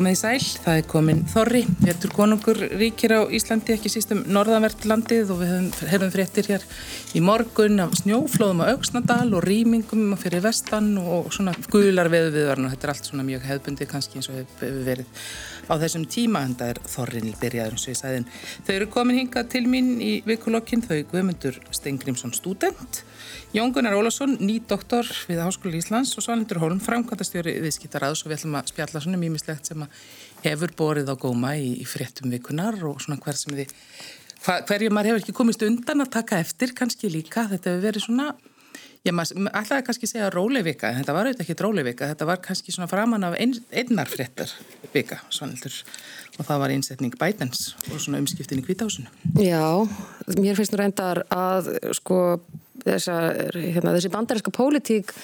Komið í sæl, það er komin Þorri, héttur konungur ríkir á Íslandi, ekki sístum norðanvert landið og við hefum fréttir hér í morgun af snjóflóðum á Augsnadal og rýmingum fyrir vestan og svona gular veðu viðvarn og þetta er allt svona mjög hefðbundið kannski eins og hefur verið á þessum tíma en það er Þorrin byrjaður eins og ég sagði. Þau eru komin hingað til mín í vikulokkin, þau Guðmundur Stengrimsson student Jón Gunnar Ólásson, ný doktor við Háskóli Íslands og Svalindur Hólm, framkvæmtastjóri viðskiptaraðs og við ætlum að spjalla svona mýmislegt sem hefur borið á góma í, í fréttum vikunar og svona hver sem þið, hverju maður hefur ekki komist undan að taka eftir kannski líka, þetta hefur verið svona, ég maður ætlaði kannski að segja róleivika, en þetta var auðvitað ekki róleivika, þetta var kannski svona framann af ein, einnar fréttar vika, Svalindur og það var einsetning bætens og svona umskiptin í kvításinu. Já, mér finnst nú reyndar að sko þessa, hérna, þessi bandarinska pólitík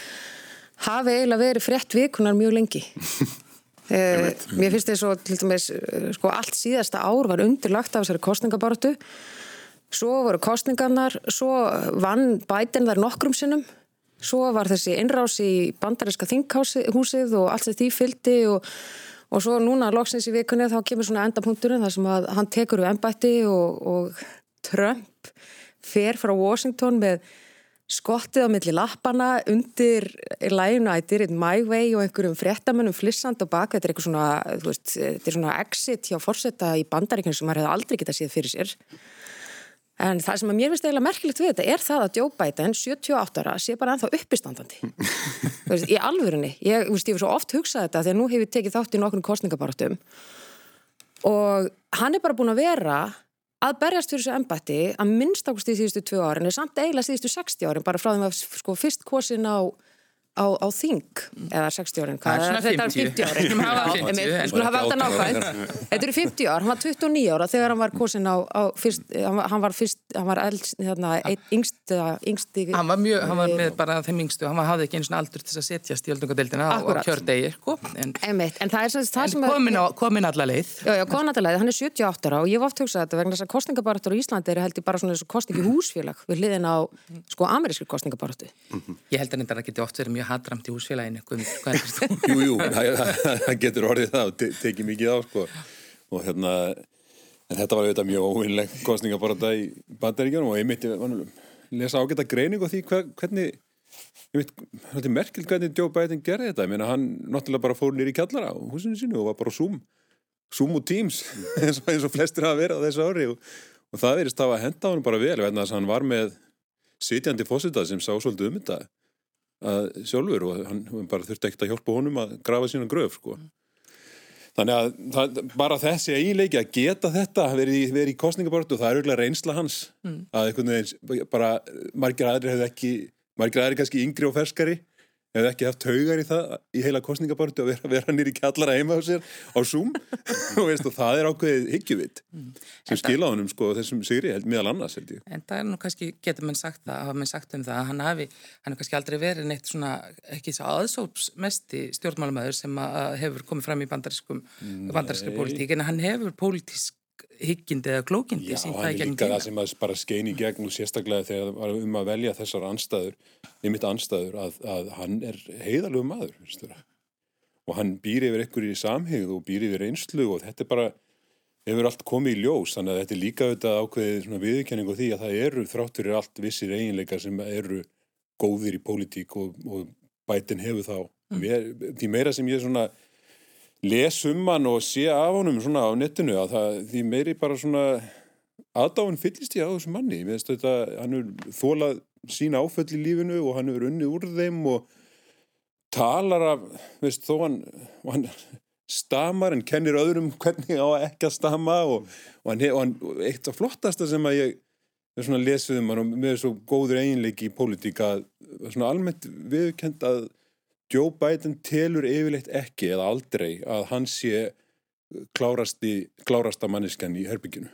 hafi eiginlega verið frétt vikunar mjög lengi. Eh, mér finnst þess að til dæmis sko allt síðasta ár var undirlagt af þessari kostningabortu svo voru kostningarnar svo vann bætin þar nokkrum sinnum. Svo var þessi innrás í bandarinska þinghúsið og allt þetta því fyldi og Og svo núna loksins í vikunni þá kemur svona endapunkturinn þar sem að hann tekur úr ennbætti og, og Trump fer frá Washington með skottið á milli lappana undir It My Way og einhverjum frettamönnum flissand og baka, þetta er eitthvað svona, veist, þetta er svona exit hjá fórsetta í bandaríkjum sem maður hefði aldrei getað síð fyrir sér. En það sem að mér finnst eiginlega merkilegt við þetta er það að Joe Biden, 78 ára, sé bara ennþá uppistandandi. veist, í alvörunni. Ég, veist, ég hef svo oft hugsað þetta þegar nú hefur tekið þátt í nokkurnu kostningabartum og hann er bara búin að vera að berjast fyrir þessu embætti að minnst ákust í síðustu tvö árin er samt eiginlega síðustu 60 árin bara frá því að sko, fyrst kosin á á, á þing, eða 60 árin hvað er þetta? 50 árin við skulum hafa alltaf nákvæmt. þetta eru 50 ár, hann var 29 ára þegar hann var kosin á, á fyrst, hann var fyrst, hann var eldst hérna, yngst, yngst hann var mjög, hann var með bara þeim yngstu. Hann hafði ekki eins og aldur til að setjast í öldungadeildina og kjördegi, sko. En, en er sem komin, komin alla leið. Já, já, komin alla leið, hann er 78 ára og ég var oft hugsað þetta vegna þess að kostningabartur á Íslandi eru heldur bara svona kostningi húsfélag við hliðin á, sko, amerískri kostningabartu Ég held að þetta geti oft verið mjög hatramt í húsfélaginu Jú, jú, það getur orðið það og te tekið mikið á sko. og hérna en þetta var auðvitað mjög óvinnleg kostningaborða í bandaríkjunum og ég myndi lesa ágæta greining og því hvernig ég þetta er merkilt hvernig Joe Biden gerði þetta, ég meina hann náttúrulega bara fór nýri kjallara á húsinu sínu og var bara Zoom Zoom og Teams eins og, eins og flestir hafa verið á þessu ári og, og það verist að henda hann bara vel, þannig að hann var með sitjandi fósitað sem sá svolítið um þetta sjálfur og hann bara þurfti ekkert að hjálpa honum að grafa sína gröf sko. Þannig að það, bara þessi eiginleiki að geta þetta verið, verið í kostningabortu, það er auðvitað reynsla hans mm. að einhvern veginn bara margir aðri hefði ekki, margir aðri kannski yngri og ferskari hefði ekki haft haugar í það í heila kostningabortu að vera, vera nýri kjallara heima á sér á Zoom og, veist, og það er ákveðið hyggjuvitt mm. sem skila honum sko þessum sigri held meðal annars held ég. En það er nú kannski, getur mann sagt það, hafa mann sagt um það að hann hafi, hann hefur kannski aldrei verið neitt svona, ekki svo aðsópsmesti stjórnmálumöður sem hefur komið fram í bandarískum, bandarískri pólitík en hann hefur pólitísk hyggindi eða klókindi Já, hann er líka það sem að bara skein í gegn og sérstaklega þegar það var um að velja þessar anstæður, ymitt anstæður að, að hann er heiðalögum maður og hann býr yfir ykkur í samhigð og býr yfir einslu og þetta er bara, hefur allt komið í ljós. Þannig að þetta er líka auðvitað ákveðið viðkenning og því að það eru þráttur er allt vissir eiginleikar sem eru góðir í pólitík og, og bætin hefur þá mm. því meira sem ég svona les um hann og sé af honum svona á netinu að það, því meiri bara svona aðdáinn fyllist ég á þessu manni. Mér finnst þetta, hann er þólað sín áföll í lífinu og hann er unnið úr þeim og talar af, veist, þó hann hann stamar en kennir öðrum hvernig á ekki að stama og, og, hann, og hann, eitt af flottasta sem að ég er svona lesið um hann og með svo góður einleiki í pólitíka svona almennt viðkend að Joe Biden telur yfirleitt ekki eða aldrei að hann sé klárasti, klárasta manniskan í herbygginu.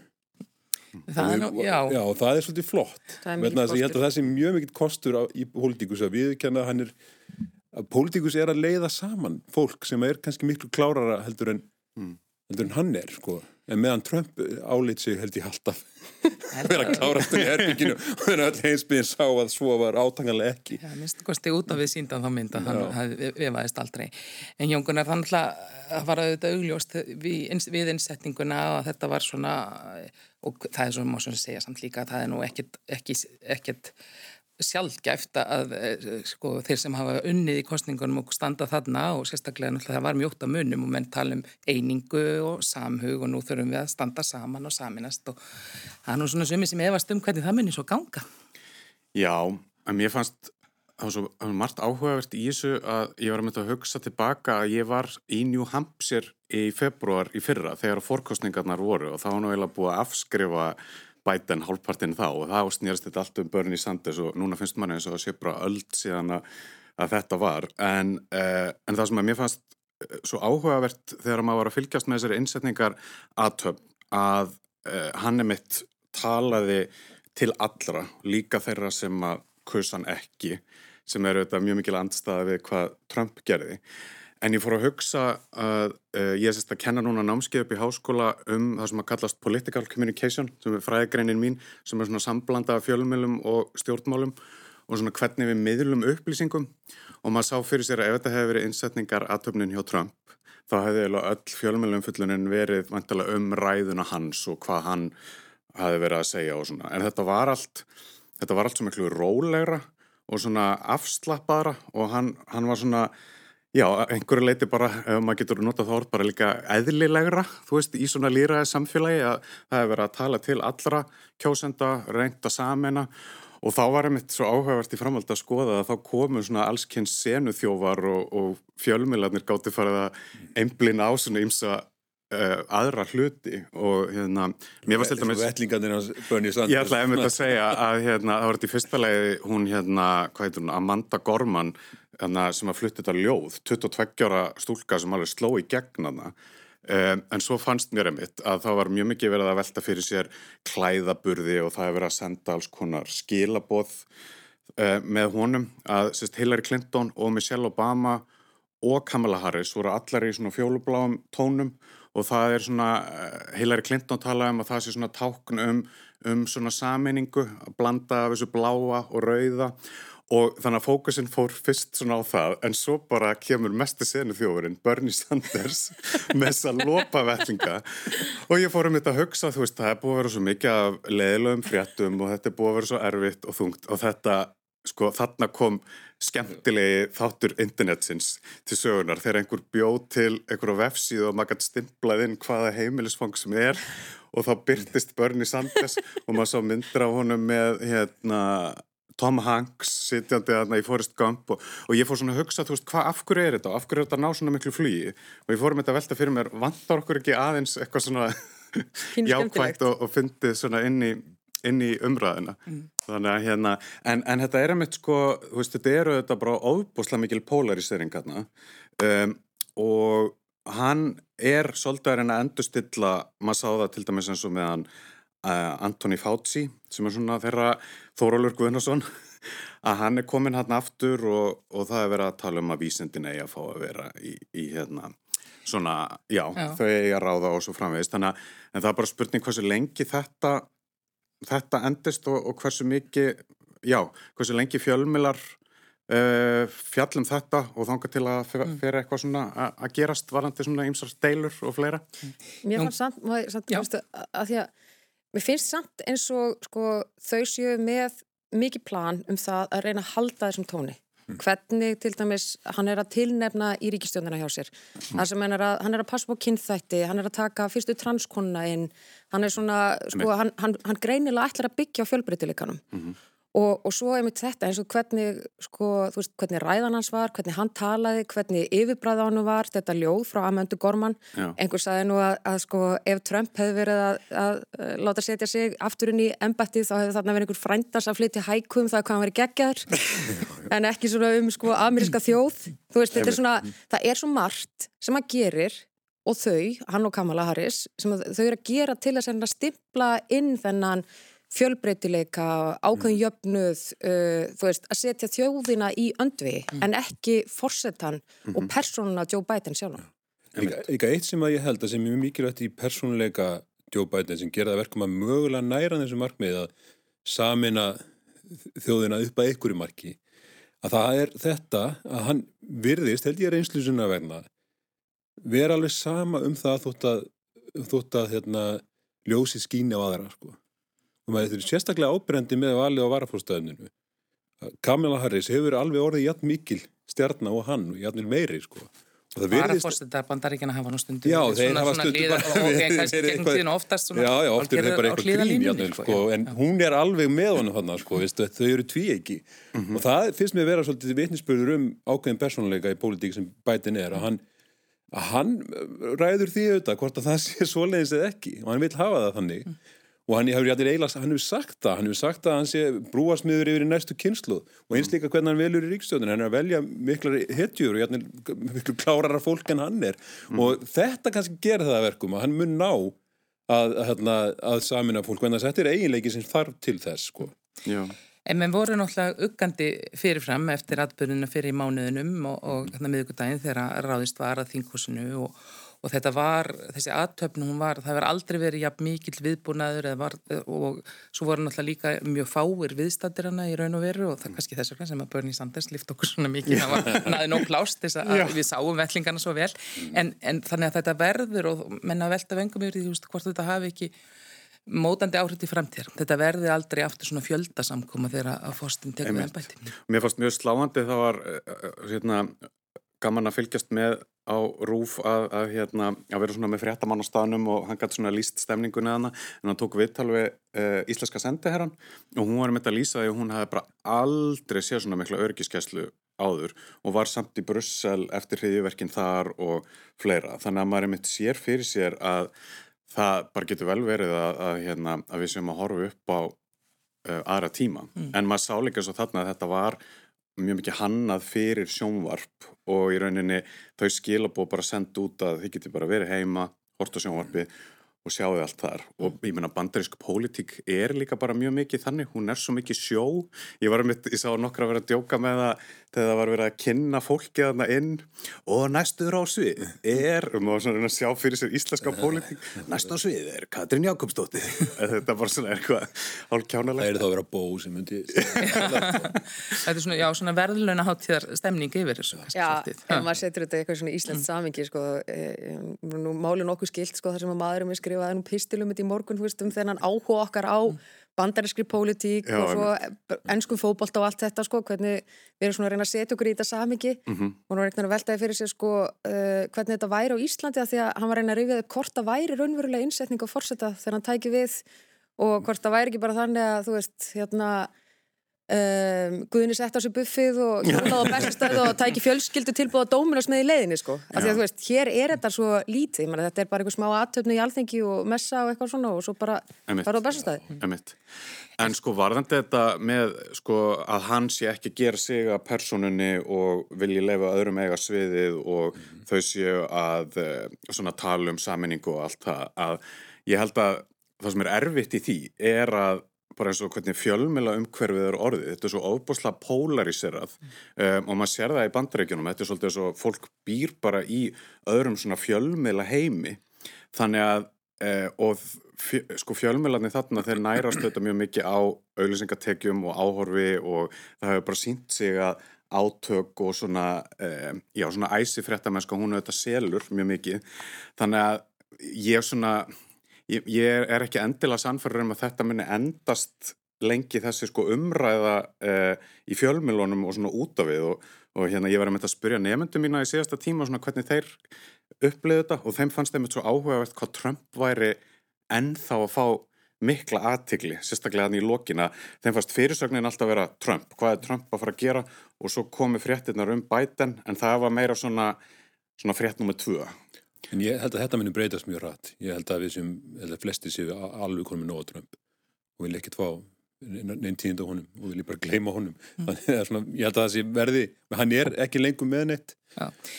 Það er, já. já, og það er svolítið flott. Er ég held að það sé mjög mikill kostur á, í pólitíkus að viðkenna hann er, að pólitíkus er að leiða saman fólk sem er kannski miklu klárara heldur en, mm. heldur en hann er, sko. En meðan Trump álít sig held ég alltaf vera klárast í herbygginu og þeirra öll heimsbyðin sá að svo var átanganlega ekki. Já, minnst kosti út af við síndan þá mynda, við, vaðist aldrei. En Jóngunar, þannig að var auðvitað augljóst við, við innsetninguna að þetta var svona, og það er svona má svona segja samt líka að það er nú ekkert, ekkert sjálfgæft að eh, sko, þeir sem hafa unnið í kostningunum og standa þarna og sérstaklega náttúrulega það var mjótt að munum og menn tala um einingu og samhug og nú þurfum við að standa saman og saminast og það er nú svona sumi sem efast um hvernig það munir svo ganga. Já, en mér fannst það var svo margt áhugavert í þessu að ég var að mynda að hugsa tilbaka að ég var í New Hampshire í februar í fyrra þegar fórkostningarnar voru og þá var nú eiginlega búið að afskrifa bæten hálfpartinn þá. Og þá snýrast þetta allt um Bernie Sanders og núna finnst manni eins og að sé bara öll síðan að, að þetta var. En, uh, en það sem að mér fannst uh, svo áhugavert þegar maður var að fylgjast með þessari innsetningar aðtöfn að uh, hann er mitt talaði til allra, líka þeirra sem að kursan ekki sem eru þetta mjög mikil andstaða við hvað Trump gerði En ég fór að hugsa að uh, ég sérst að kenna núna námskeið upp í háskóla um það sem að kallast political communication sem er fræðgreinin mín sem er svona samblanda fjölmjölum og stjórnmálum og svona hvernig við miðlum upplýsingum. Og maður sá fyrir sér að ef þetta hefði verið innsetningar aðtöfnin hjá Trump þá hefði öll fjölmjölum fullunin verið vantilega um ræðuna hans og hvað hann hafi verið að segja og svona. En þetta var allt, þetta var allt svo miklu rólegra og svona afslappaðra og hann, hann var svona Já, einhverju leiti bara, ef maður getur notað þá orð, bara líka eðlilegra, þú veist, í svona líraði samfélagi að það hefur verið að tala til allra kjósenda, reynda samena og þá var einmitt svo áhugavert í framhald að skoða að þá komu svona allskynns senuþjófar og, og fjölmiðlarnir gátti farið að einblina á svona ymsa uh, aðra hluti og hérna, mér var stilt að með... Ég ætlaði einmitt að segja að hérna, það var þetta í fyrsta leiði hún hérna, hvað heitur hún, Amanda Gorman sem að flutti þetta ljóð 22 ára stúlka sem alveg sló í gegn hana um, en svo fannst mér einmitt að það var mjög mikið verið að velta fyrir sér klæðaburði og það hefur verið að senda alls konar skilaboð uh, með honum að sérst, Hillary Clinton og Michelle Obama og Kamala Harris voru allar í svona fjólubláum tónum og það er svona, uh, Hillary Clinton talaði um að það sé svona tákn um, um svona saminningu að blanda af þessu bláa og rauða og þannig að fókusin fór fyrst svona á það en svo bara kemur mestu senu þjóðurinn Bernie Sanders með þessa lopavellinga og ég fór um þetta að hugsa þú veist það er búið að vera svo mikið af leðilegum fréttum og þetta er búið að vera svo erfitt og þungt og þetta sko þarna kom skemmtilegi þáttur internetsins til sögunar þegar einhver bjóð til einhverju vefsíð og maður gæti stimplað inn hvaða heimilisfang sem er og þá byrtist Bernie Sanders og maður sá myndir á honum með hérna Tom Hanks sitjandi aðna í Forrest Gump og, og ég fór svona að hugsa, þú veist, hvað, af hverju er þetta? Af hverju er þetta að ná svona miklu flugi? Og ég fór með þetta að velta fyrir mér, vantar okkur ekki aðeins eitthvað svona jákvægt og, og fyndið svona inn í, inn í umræðina. Mm. Þannig að hérna, en, en þetta er að mitt sko, þú veist, þetta eru þetta bara óbúslega mikil polarisering hérna um, og hann er svolítið að reyna að endurstilla, maður sá það til dæmis eins og meðan Antoni Fauci sem er svona þeirra Þórólur Guðnarsson að hann er komin hann aftur og, og það er verið að tala um að vísendin eigi að fá að vera í, í hérna svona, já, já. þau eigi að ráða og svo framvegist, þannig að en það er bara spurning hversu lengi þetta þetta endist og, og hversu mikið já, hversu lengi fjölmilar uh, fjallum þetta og þanga til að fyrir mm. eitthvað svona að gerast varandi svona ymsar deilur og fleira Mér fannst samt, maður, samt að því að Mér finnst samt eins og sko, þau séu með mikið plan um það að reyna að halda þessum tóni. Mm. Hvernig til dæmis hann er að tilnefna í ríkistjónina hjá sér. Mm. Hann er, að, hann er að passa på kynþætti, hann er að taka fyrstu transkonuna inn, hann er svona, sko, hann, hann, hann greinilega ætlar að byggja á fjölbreytileikanum. Mm. Og, og svo er mitt þetta eins og hvernig, sko, veist, hvernig ræðan hans var, hvernig hann talaði, hvernig yfirbræða hann var, þetta ljóð frá Amandu Gorman. Einhver sagði nú að, að sko, ef Trump hefði verið að, að, að láta setja sig afturinn í embættið þá hefði þarna verið einhver frændars að flytja hækum það hvað hann verið geggjaður, en ekki svona um sko ameríska þjóð. Þú veist, þetta er svona, það er svo margt sem hann gerir og þau, hann og Kamala Harris, sem þau eru að gera til að stimpla inn þennan fjölbreytileika, ákveðin mm. jöfnuð, uh, þú veist, að setja þjóðina í öndvi mm. en ekki forsetan mm -hmm. og persónuna Joe Biden sjálf. Eitthvað eitt sem að ég held að sem er mikilvægt í persónuleika Joe Biden sem gerða verkum að mögulega næra þessu markmið að samina þjóðina upp að einhverju marki að það er þetta að hann virðist, held ég reynslu sinna verna vera alveg sama um það þótt að, þótt að hérna, ljósi skíni á aðra sko. Og maður þetta er sérstaklega ábrendi með valið á varafórstöðuninu Kamila Harris hefur alveg orðið jætt mikil stjarnar og hann og jætt meiri sko. Varafórstendar bandaríkjana hafa nú stundu Já, þeir hafa stundu og kannski gengum tíðin oftast svona, Já, já, oft er þeir bara eitthvað grín játnum, sko, en já. hún er alveg með honum hann sko, þau eru tví ekki -hmm. og það finnst mér að vera svolítið vitninsbyrður um ákveðin personleika í pólitík sem bætin er að hann, að hann ræður því auðvitað hvort að það sé svoleiðis eða ekki og hann vil hafa það þannig. Mm og hann hefur eiginlega, hann hefur sagt það hann hefur sagt að hann sé brúasmiður yfir í næstu kynslu og eins líka hvernig hann velur í ríkstjóðin hann er að velja miklar hetjur og miklu klárara fólk en hann er mm. og þetta kannski gerir það verkum að hann mun ná að, að, að, að samina fólk, en þetta er eiginleiki sem þarf til þess sko. En menn voru náttúrulega uggandi fyrirfram eftir atbyrjunum fyrir mánuðinum og, og hérna miðugudaginn þegar ráðist var að þinghúsinu og og þetta var, þessi aðtöfn hún var, það verði aldrei verið jafn mikill viðbúnaður var, og svo voru náttúrulega líka mjög fáir viðstættir hana í raun og veru og það er kannski þess vegna sem að Bernie Sanders lift okkur svona mikið, það var naði nóg klást þess að Já. við sáum vellingarna svo vel en, en þannig að þetta verður og menna velta vengum yfir því, þú veist, hvort þetta hafi ekki mótandi áhrif til framtíðar. Þetta verði aldrei aftur svona fjöldasamkoma þegar að fórstin tekur ennbætti. Mér fannst mjög sláandi það var hérna, gaman að fylgjast með á rúf að, að, hérna, að vera svona með fréttamann á staðnum og hann gæti svona líst stemningunni að hana en hann tók viðtal við uh, íslenska sendiherran og hún var með þetta að lýsa því hún hefði bara aldrei séð svona mikla örgiskeslu áður og var samt í Brussel eftir hriðiverkin þar og fleira. Þannig að maður er mitt sér fyrir sér að það bara getur vel verið að, að hérna, við séum að horfa upp á uh, aðra tíma. Mm. en maður sá líka svo þarna að þetta var mjög mikið hannað fyrir sjónvarp og í rauninni þau skilabó bara sendt út að þið getur bara verið heima, horta sjónvarpi og sjáu allt þar. Og ég menna bandarísku pólitík er líka bara mjög mikið þannig, hún er svo mikið sjó. Ég var að mitt, ég sá nokkra að vera að djóka með það þegar það var verið að kynna fólkið þarna inn. Og næstur á svið er, og maður svona að sjá fyrir sér íslenska pólitík, næstur á svið er Katrín Jakobsdóttir. Þetta var svona eitthvað hálf kjánalegt Það er þá að vera bó sem myndi Þetta. Er svona, já, svona verðluna háttíðar stemning yfir þessu Já, en maður setur þetta eitthvað svona íslenskt mm. samingi sko, e, nú máli nokkuð skilt sko, þar sem að maðurum er skrifað ennum pistilum í morgun, þú veist, um þennan áhuga okkar á mm. bandarinskri pólitík Já, og svo ennskum fókbólt og allt þetta sko, hvernig við erum svona að reyna að setja okkur í þetta samingi mm -hmm. og nú er einhvern veginn að veltaði fyrir sig sko uh, hvernig þetta væri á Íslandi að því að hann var að reyna að rifja upp hvort það væri raunverulega innsetning og fórsetta þegar hann tæki við og hvort það væri ekki bara þannig að þú veist, hérna Um, Guðinni sett á sig buffið og hjólaði á bestastöðu og tæki fjölskyldu tilbúið á dóminas með í leiðinni sko. Af því að þú veist, hér er þetta svo lítið. Meni, þetta er bara eitthvað smá aðtöfni í alþengi og messa og eitthvað svona og svo bara fara á bestastöðu En sko varðandi þetta með sko að hann sé ekki gera sig að personunni og vilji lefa öðrum eiga sviðið og mm þau séu að eh, svona tala um saminningu og allt það að ég held að það sem er erfitt í því er að bara eins og hvernig fjölmjöla umhverfið er orðið. Þetta er svo ofbúslega polariserað mm. um, og maður sér það í bandarækjunum. Þetta er svolítið eins og fólk býr bara í öðrum svona fjölmjöla heimi. Þannig að, uh, og fjö, sko fjölmjölarnir þarna þeir nærast þetta mjög mikið á auðlisengatekjum og áhorfi og það hefur bara sínt sig að átök og svona, uh, já svona æsi fréttamennska, hún auðvitað selur mjög mikið. Þannig að ég svona ég, ég er ekki endilega sannferður um að þetta muni endast lengi þessi sko umræða uh, í fjölmjölunum og svona út af við. Og, og hérna ég var að mynda að spyrja nefndum mína í síðasta tíma svona hvernig þeir upplöðu þetta og þeim fannst þeim eitthvað áhugavert hvað Trump væri ennþá að fá mikla aðtikli, sérstaklega þannig í lokina. Þeim fannst fyrirsögnin alltaf að vera Trump, hvað er Trump að fara að gera? Og svo komi fréttinnar um Biden en það var meira svona, svona frétt nummið tvö En ég held að þetta muni breytast mjög rætt. Ég held að við sem, held að flesti séu alveg konum með nóga Trump og vil ekkert fá neinn tíund á honum og vil ég bara gleyma honum. Mm. Þannig að svona, ég held að það sé verði, hann er ekki lengur með neitt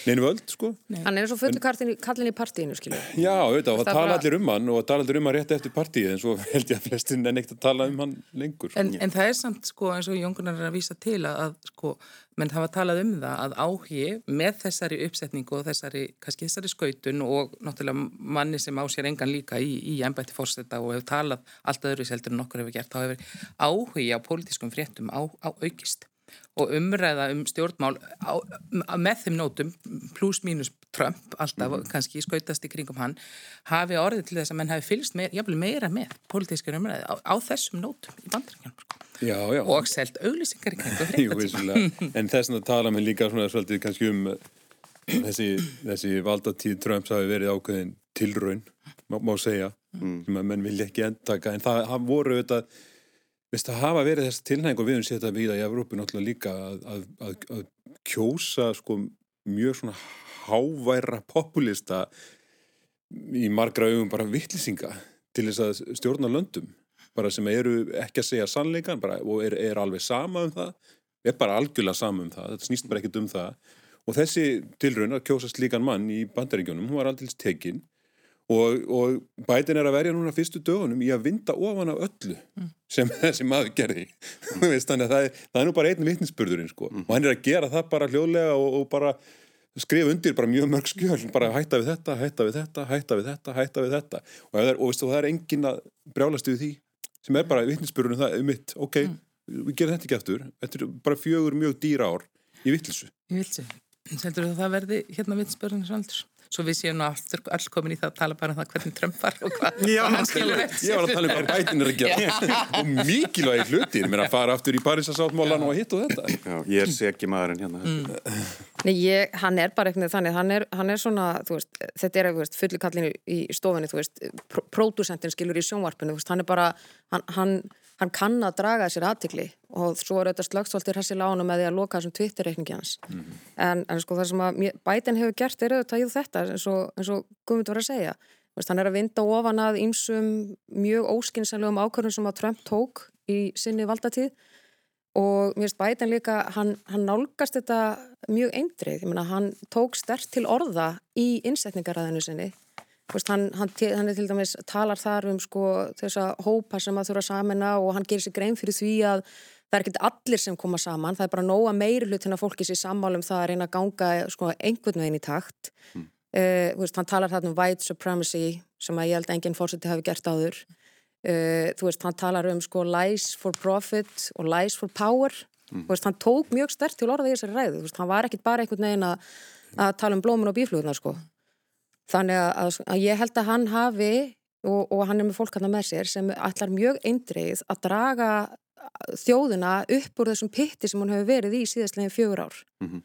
neinu völd, sko. Hann er svo fullu kallin, í partíinu, skilju. Já, auðvitað, og það Það tala bara- allir um hann og tala allir um hann rétt eftir partíið en svo held ég að flestin er neitt að tala um hann lengur. sko. En, en það er samt sko eins og Jóngunar er að vísa til að, að sko, menn hafa talað um það að áhugi með þessari uppsetningu og þessari, kannski þessari skautun og náttúrulega manni sem á sér engan líka í, í ennbætti fórseta og hefur talað allt öðru seldur en okkur hefur gert, þá hefur áhugi á pólitískum fréttum á, á aukist og umræða um stjórnmál á, með þeim nótum pluss mínus Trump alltaf kannski skautast í kringum hann hafi orðið til þess að menn hafi fylgst meira, meira með pólitískar umræði á, á þessum nótum í bandaríkjum sko. Já, já. og selt auglýsingar í vissulega. En þess að tala með líka svona svolítið kannski um uh, þessi, þessi valdatíð Trumps hafi verið ákveðin tilraun, má, má segja, sem að menn vilja ekki endtaka, en það, voru þetta, veist það hafa verið þess tilhæng og við höfum þetta við í Evrópu náttúrulega líka að, að, að, að kjósa sko mjög svona háværa populista í margra augum bara vittlisinga til þess að stjórna löndum bara sem eru ekki að segja sannleikan bara, og er, er alveg sama um það er bara algjörlega sama um það þetta snýst bara ekkert um það. Og þessi tilraun að kjósa slíkan mann í bandaríkjónum hún var aldils tekin. Og, og bætin er að verja núna fyrstu dögunum í að vinda ofan af öllu sem þessi maður gerði. Þú veist, þannig að það er, það er nú bara einn vitninsburðurinn sko. og hann er að gera það bara hljóðlega og, og bara skrifa undir bara mjög mörg skjöl bara hætta við þetta, hætta við þetta, hætta við þetta hætta við þetta. Og, er, og, veistu, og það er engin að brjálast við því sem er bara vitninsburðurinn það um mitt, ok, við gerum þetta ekki aftur. Þetta er bara fjögur mjög dýra ár í vittlisu Ég vil sé, heldur að það verði hérna vitspörðunis aldurs svo við séum nú aftur all komin í það að tala bara um það hvernig Trump var og hvað Já, hann skilur eftir Ég var að tala um hvað bætin er að gera. Og mikilvægi hlutir, mér að fara aftur í Parísasáttmólan og hitt og þetta. Já, ég er segi maðurinn hérna. Mm. Nei, ég, hann er bara eitthvað þannig, hann er, hann er svona, þú veist, þetta er eitthvað fullu kallinu í stofunni, þú veist, pr pródúsentin skilur í sjónvarpinu, þú veist, hann er bara, hann, hann, hann kann að draga sér aðtikli og svo er þetta slögstoltir hessi lánu með því að loka þessum Twitter-reikningi hans. En, en sko það sem að Biden hefur gert er auðvitað jú þetta, eins og, og Guðmund var að segja. Þú Veist, hann er að vinda ofan að ýmsum mjög óskinsanlegum ákvörðum sem að Trump tók í sinni valdatíð og mér finnst Biden líka, hann, hann nálgast þetta mjög eindrið, ég meina hann tók stert til orða í innsetningaræðinu sinni, veist, hann, hann, hann er til dæmis, talar þar um sko þessa hópa sem að þurfa samina og hann gerir sér grein fyrir því að það er ekkert allir sem koma saman, það er bara nóga meiri hlutin að fólki sér sammálum það að reyna að ganga sko einhvern veginn í takt. Mm. þú veist, hann talar þarna um white supremacy sem að ég held að enginn fórseti hafi gert áður. Uh, þú veist, hann talar um sko lies for profit og lies for power. Þú veist, hann tók mjög stert til orða í þessari ræðu, hann var ekkit bara einhvern veginn að, að tala um blómun og bíflugurnar sko þannig að, að, að ég held að hann hafi og, og hann er með fólk hann með sér sem ætlar mjög eindreið að draga þjóðuna upp úr þessum pitti sem hún hefur verið í síðastlegin fjögur ár Mhm.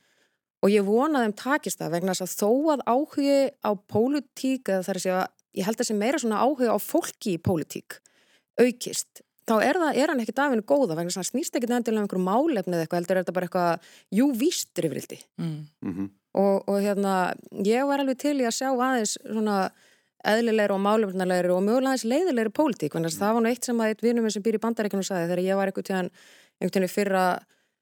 og ég vona þeim takist það vegna þess að þó að áhugi á pólitík eða það er að segja, ég held að sé meira svona áhugi á fólki í pólitík aukist, þá er, það, er hann ekkit afinu góða vegna þess að hann snýst ekkit endilega um einhverju málefni eða eitthvað, heldur er þetta bara eitthvað jú vístur yfirildi Mm. Mm og, og hérna, ég var alveg til í að sjá aðeins svona eðlilegri og málefnilegri og mögulega aðeins leiðilegri pólitík, þannig að það var nú eitt sem að eitt vinnum sem býr í bandaríkjunum sagði þegar ég var einhvern tíðan, einhvern tíðan fyrra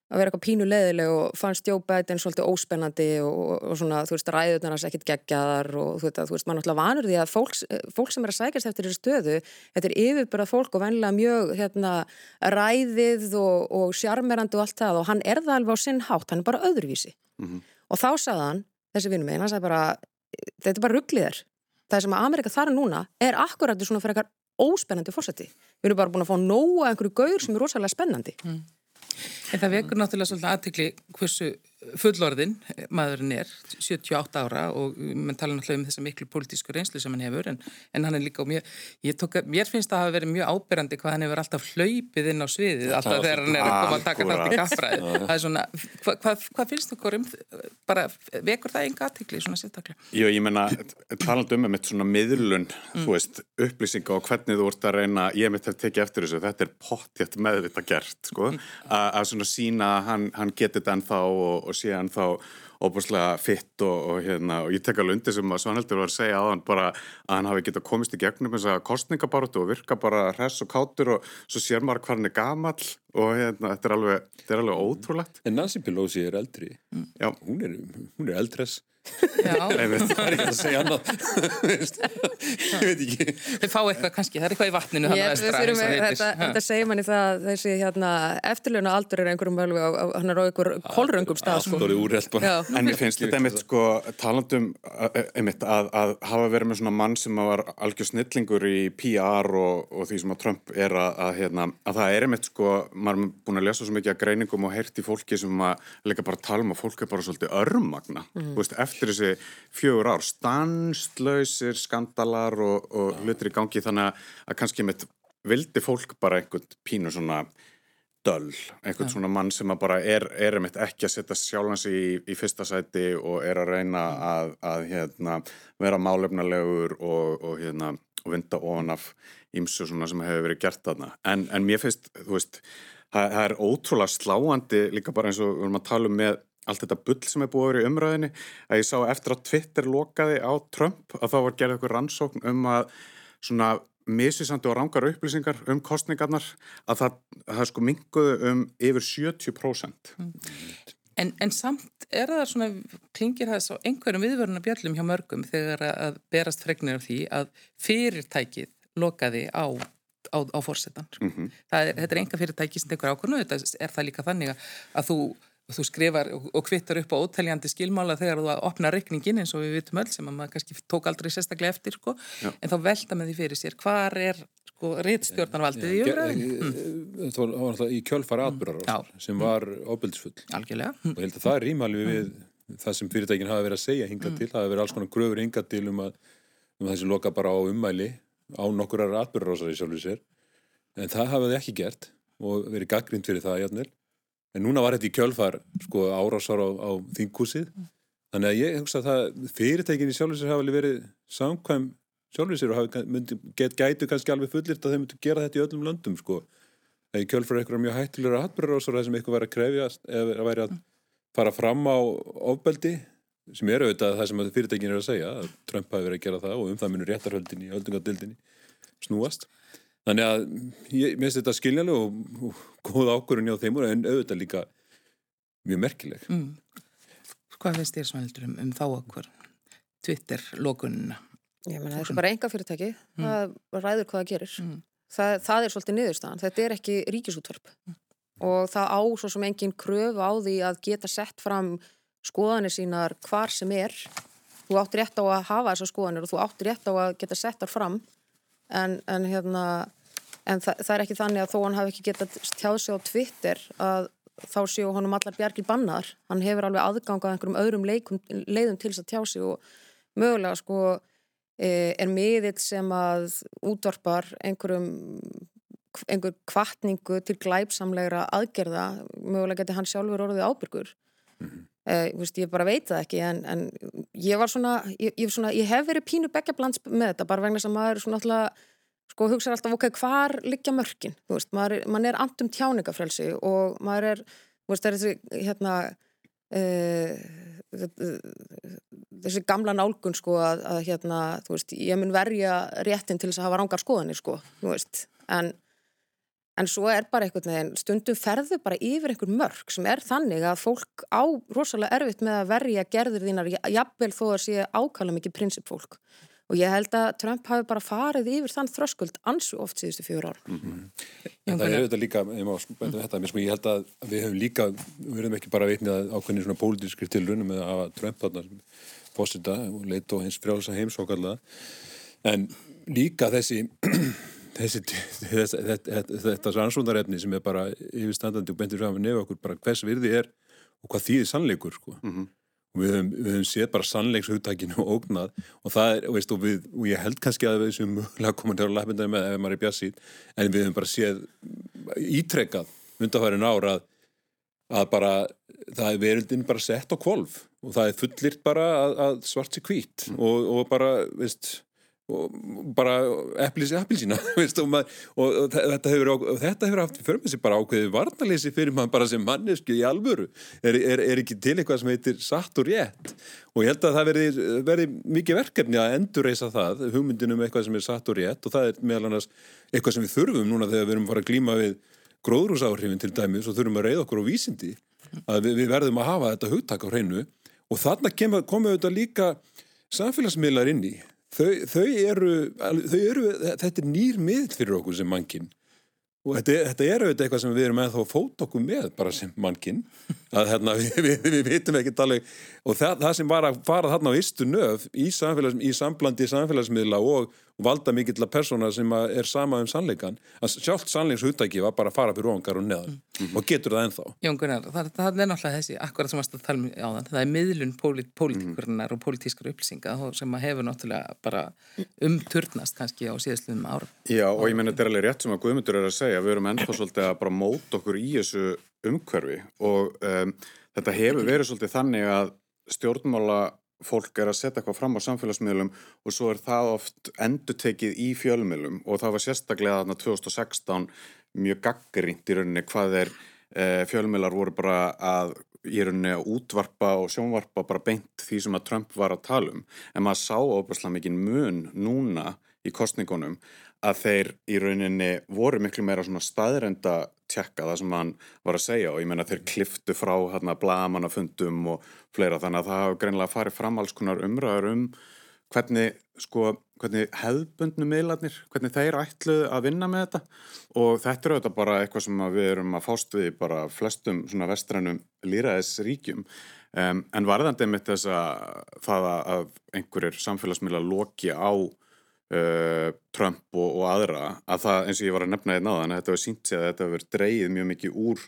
að vera eitthvað pínu leiðileg og fannst Biden svolítið óspennandi og, og svona, þú veist, ræðunar hans ekkit geggjaðar og þú veist, þú veist, maður náttúrulega vanur því að fólk, fólk sem er að sækjast eftir þessu stöðu, þetta er yfirbyrðað fólk og venlega mjög, hérna, ræðið og, og sjarmerandi og allt það og hann er það alveg á sinn hátt, hann er bara öðruvísi og þá sagði hann, þessi vinnum minn, hann sagði bara, þetta er bara ruggliðar það sem að Amerika þar núna er akkurat svona fyrir eitthvað óspennandi fórseti við erum bara búin að fá nóga einhverju gaur sem er rosalega spennandi En það vekur náttúrulega svolítið aðtikli hversu fullorðin maðurinn er, 78 ára og mann tala náttúrulega um þessa miklu pólitísku reynslu sem hann hefur en, en hann er líka og mér, tók, mér finnst það að hafa verið mjög ábyrrandi hvað hann hefur alltaf hlaupið inn á sviðið alltaf þegar hann er að koma að taka þátt í kaffræði. Það er svona, hvað, hvað, hvað finnst okkur um, bara vekur það enga aðtikli svona sérstaklega? Jó, ég menna, talandi um með svona miðlun, þú veist, upplýsinga og hvernig þú ert að reyna, ég mitt hef tekið eftir þessu, að að svona sína að hann, hann geti þetta ennþá og, og sé ennþá óbúslega fitt og, og hérna og ég tek alveg undir sem að Svanhildur var að segja á hann bara að hann hafi getað komist í gegnum þess að kostningabaróttu og virka bara hress og kátur og svo sér maður hvað hann er gamall og hérna þetta er alveg, þetta er alveg ótrúlegt En Nancy Pelosi er eldri. Já. Hún er, hún er eldress. Já, Það er ekki að segja annað. Veist, ég veit ekki. þau fá eitthvað kannski, það er eitthvað í vatninu Ég, þarna við vestra, heitir. þetta, þetta segir manni það að þessi hérna, eftirlöna aldur er einhverjum á, hann er á einhver kolröngum stað sko. En mér finnst þetta einmitt sko talandum einmitt að, að hafa verið með svona mann sem var algjör snillingur í PR og, og því sem að Trump er að, að, hérna, að það er einmitt sko, maður er búin að lesa svo mikið að greiningum og heyrt í fólki sem að leika bara að tala um að fólk er bara svolítið örmagna, mm. veist, eftir þessi fjögur ár, stanslausir skandalar og, og hlutir í gangi þannig að, kannski einmitt vildi fólk bara einhvern pínu svona döll, einhvern svona mann sem að bara er, er einmitt ekki að setja sjálfans í, í fyrsta sæti og er að reyna að, að hérna, vera málefnalegur og, og, hérna, vinda ofan af ímsu svona sem hefur verið gert þarna. En, en mér finnst, þú veist, það, það er ótrúlega sláandi líka bara eins og við erum að tala um með allt þetta bull sem er búið að vera í umræðinni að ég sá eftir að Twitter lokaði á Trump að þá var gerð eitthvað rannsókn um að svona misvísandi og rangar upplýsingar um kostningarnar að það, það sko minguðu um yfir 70%. En, en samt er það svona, klingir það svo einhverjum viðvöruna bjöllum hjá mörgum þegar að berast fregnir af því að fyrirtækið lokaði á á, á fórsetan. Sko. Mhm. Er, þetta er enga fyrirtæki sem tekur ákvörnu, þetta er það líka þannig að, að þú, þú skrifar og, og kvittar upp á óteljandi skilmála þegar þú opnar reikningin eins og við vitum öll sem að maður kannski tók aldrei sérstaklega eftir sko, en þá velta með því fyrir sér hvar er sko réttstjórnarvaldið í umræðinu? Mm. Það var, var náttúrulega í kjölfara atbyrðar Já. sem var. Algjörlega. Og ég held að það er rímali við það sem fyrirtækin hafa verið að segja hingað til. Það hafa verið alls konar gröfur hingað til um að, um þessi loka bara á ummæli á í sjálfur sér. En það hafa þið ekki gert og verið gaggrind fyrir það. En núna var þetta í kjölfar sko árásar á, á þingkúsið. Þannig að ég hugsa að það fyrirtækin í sjálfur sér hafa alveg verið samkvæm sjálfur sér og hafi, myndi, get, gætu kannski alveg fullirt að þeir myndu gera þetta í öllum löndum sko. Eða í kjölfar eitthvað mjög hættilegur það sem eitthvað væri að krefjast eða væri að fara fram á ofbeldi sem er auðvitað það sem að fyrirtækin er að segja að Trump hafi verið að gera það og um það munur réttarhöldin í öldungadildinni snúast. Þannig að ég minnst þetta skiljanlega og, og góð ákvörun hjá þeim en auðvitað líka mjög merkileg. Mm. Hvað finnst þér Svanhildur um, um þá okkur? Twitter, lokunina. Ég meina, það er bara enga fyrirtæki, það ræður hvað það gerir. Það, það er svolítið niðurstaðan, þetta er ekki ríkisútvarp og það á svo sem engin kröfu á því að geta sett fram skoðanir sínar hvar sem er. Þú átt rétt á að hafa þessar skoðanir og þú átt rétt á að geta sett þar fram en, en, hérna, en það, það er ekki þannig að þó hann hafi ekki getað tjáð sig á Twitter að þá séu honum allar bjargir bannar. Hann hefur alveg aðgangað einhverjum öðrum leikum, leiðum til þess að tjá sig og mögulega sko eh, er miðill sem að útvarpar einhverjum einhver kvartningu til glæpsamlegra aðgerða, mögulega geti hann sjálfur orðið ábyrgur eh, veist, ég bara veit það ekki en, en ég var svona ég, ég, svona, ég hef verið pínu beggjablands með þetta bara vegna sem maður svona alltaf sko hugsa alltaf, ok, hvar liggja mörkin? Veist, maður, maður er andum tjáningafrelsi og maður er, veist, þessi hérna uh, þessi gamla nálgun sko að, að hérna, ég mun verja réttin til þess að hafa rángar skoðanir sko, en en svo er bara einhvern veginn, stundum ferðu bara yfir einhver mörg sem er þannig að fólk á rosalega erfitt með að verja gerður þínar, jafnvel þó að sé ákala mikið prinsipfólk og ég held að Trump hafi bara farið yfir þann þröskuld ansu oft síðustu fjör ár En það er auðvitað líka, ég má þetta, mér sko ég held að við höfum líka, við höfum ekki bara veitnið að ákveðni svona pólitískri tilrunum með að Trump þarna fósita og leit og hins frjálsa heims og kalla en líka þessi þessi, þess, þetta, þetta rannsóndarefni sem er bara yfirstandandi og bentur saman nefn okkur bara hvers virði er og hvað þýðir sannleikur sko. Mm -hmm. og við höfum, við höfum séð bara sannleikshugtakinu og ógnað og það er, veist, og, við, og ég held kannski að við sem mögulega komum til að lappinda með ef maður er bjassið, en við höfum bara séð ítrekkað undarfærin ára að, að bara það er verildin bara sett á kvolf og það er fullirt bara að, að svart sér hvít mm. og, og bara, veist bara eplið sér eplið sína veist, og, og, og þetta hefur, þetta hefur haft fyrir mig sér bara ákveðið varnalýsi fyrir maður bara sem mannesku í alvöru. Er, er, er ekki til eitthvað sem heitir satt og rétt? Og ég held að það verði, verði mikið verkefni að endurreisa það hugmyndinum eitthvað sem er satt og rétt og það er meðal annars eitthvað sem við þurfum núna þegar við erum að fara að glíma við gróðrúsáhrifin til dæmis og þurfum að reyða okkur á vísindi að við, við verðum að hafa þetta hugtak á hreinu. Og þarna komum við auðvitað líka samfélagsmiðlar inn í þau, þau, eru, þau eru, þetta er nýr miðl fyrir okkur sem mannkinn og þetta, þetta er auðvitað eitthvað sem við erum ennþá að fóta okkur með bara sem mannkinn að hérna, við, við, við vitum ekki tala og það, það sem var að fara þarna á istu nöf í, í samblandi samfélagsmiðla og valda mikill að persóna sem er sama um sannleikan að sjálft sannleikshúttæki var bara að fara fyrir ofangar og neðan mm. og getur það ennþá Jón Gunnar, það, það er náttúrulega þessi akkurat sem að tala um á þann, það er miðlun pólitíkurinnar mm. og pólitískar upplýsinga sem hefur náttúrulega bara umturnast kannski á síðastluðum árum Já og ég menn þetta er alveg rétt sem að Guðmundur er að segja við erum ennþá svolítið að bara móta okkur í þessu umhverfi og um, þetta hefur verið svolítið þannig að stjórnmála fólk er að setja eitthvað fram á samfélagsmiðlum og svo er það oft endutekið í fjölmiðlum og það var sérstaklega þarna 2016 mjög gaggrínt í rauninni hvað er e, fjölmiðlar voru bara að í rauninni að útvarpa og sjónvarpa bara beint því sem að Trump var að tala um. En maður sá óbærslega mikið mun núna í kostningunum að þeir í rauninni voru miklu meira svona staðrenda tjekka það sem hann var að segja og ég menna þeir kliftu frá hérna blagamannafundum og fleira. Þannig að það hafa greinlega farið fram alls konar umræður um hvernig sko, hvernig hefðbundnu miðlarnir, hvernig þeir ætluð að vinna með þetta. Og þetta er auðvitað bara eitthvað sem við erum að fást við bara flestum svona vestrænum líraðisríkjum um, en varðandi mitt þess að það að einhverjir samfélagsmiðla loki á uh, Trump og, og aðra að það eins og ég var að nefna þetta náðan þetta hefur sínt sig að þetta hefur dreigið mjög mikið úr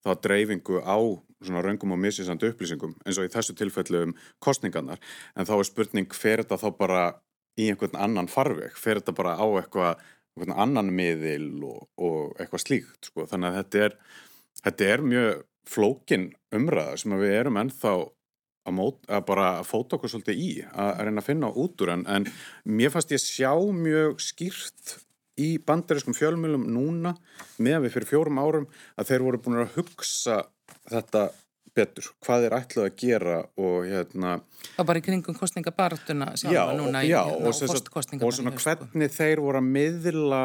þá dreifingu á svona raungum og misísandi upplýsingum eins og í þessu tilfellu um kostningarnar en þá er spurning fer þetta þá bara í einhvern annan farveg fer þetta bara á eitthvað einhvern annan miðil og, og eitthvað slíkt sko. þannig að þetta er, þetta er mjög flókin umræða sem við erum ennþá að, mót, að bara fóta okkur svolítið í að, reyna að finna út úr en, en mér fannst ég sjá mjög skýrt í bandariskum fjölmjölum núna með við fyrir fjórum árum að þeir voru búin að hugsa þetta betur, hvað er ætlað að gera og hérna Það bara í kringum kostningabartuna já, núna já, í, og, og, og svona sko. hvernig þeir voru að miðla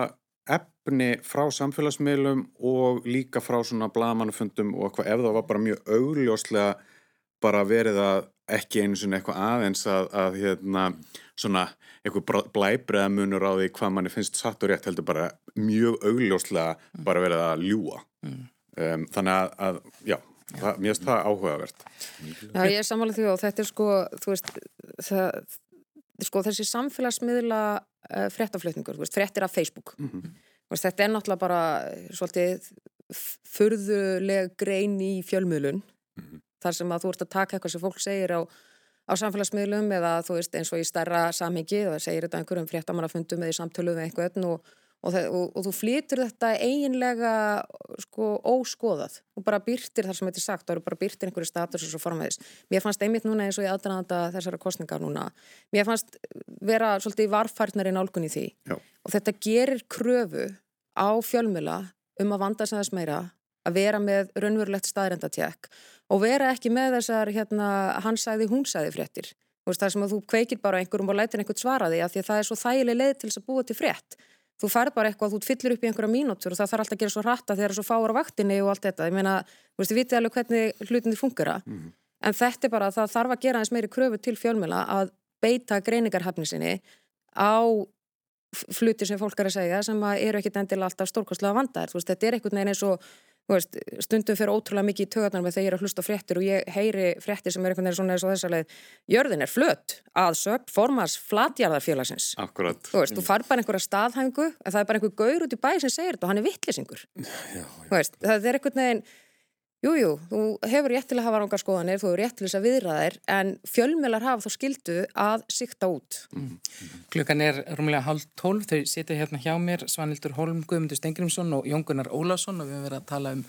efni frá samfélagsmiðlum og líka frá svona blagamannafundum og eitthvað ef það var bara mjög augljóslega bara verið að ekki einu svona eitthvað aðeins að, að hérna svona eitthvað blæbreða munur á því hvað manni finnst satt og rétt heldur bara mjög augljóslega bara verið að ljúa mm. um, þannig að, að já, það, mér finnst það áhugavert. Já, ég er samanlega því og þetta er sko þú veist, það, sko þessi samfélagsmiðla uh, fréttaflutningur, fréttir af Facebook. Mm -hmm. veist, þetta er náttúrulega bara svolítið furðuleg grein í fjölmiðlun. Mm -hmm þar sem að þú ert að taka eitthvað sem fólk segir á, á samfélagsmiðlum eða þú veist eins og í starra samhengi það segir þetta einhverjum fréttamannafundum eða í samtölu við einhvern og, og, og, og þú flýtur þetta eiginlega sko óskoðað og bara byrtir þar sem þetta er sagt, það eru bara byrtir einhverju status og svo formæðis. Mér fannst einmitt núna eins og ég aðdraðanda þessara kostningar núna mér fannst vera svolítið varfærtnari nálgun í því Já. og þetta gerir kröfu á fjölmjöla um að vanda sem þess meira að vera með raunverulegt staðrendatjekk og vera ekki með þessar hérna, hann sæði, hún sæði fréttir. Það sem að þú kveikir bara einhverjum og lætir einhvern svara því að því að það er svo þægileg leið til þess að búa til frétt. Þú fær bara eitthvað, þú fyllir upp í einhverja mínútur og það þarf alltaf að gera svo hratta þegar það er svo fáur á vaktinni og allt þetta. Ég meina, þú veist, þið vitið alveg hvernig hlutinni fungera. Mm -hmm. En þetta er bara að það þarf að gera eins meiri kröfu til fjölmjöla að beita greiningarhafni sinni á fluti sem fólk er að segja sem að eru ekkit endilega alltaf stórkostlega vandar. Veist, þetta er einhvern veginn eins og Veist, stundum fyrir ótrúlega mikið í tögarnar með þegar ég er að hlusta fréttir og ég heyri fréttir sem er einhvern veginn svona eins og þess að jörðin er flött að sög formars flatjarðarfélagsins. Akkurat. Þú veist, þú far bara einhverja staðhængu en það er bara einhver gaur út í bæ sem segir þetta og hann er vittlisingur Það er einhvern veginn Jújú, jú, þú hefur rétt til að hafa rángar skoðanir, þú hefur rétt til þess að viðra þær en fjölmjölar hafa þá skildu að sikta út. Mm. Klukkan er rúmlega halv tólf, þau setja hérna hjá mér Svanildur Holm, Guðmundur Stengrimsson og Jón Gunnar Ólásson og við hefum verið að tala um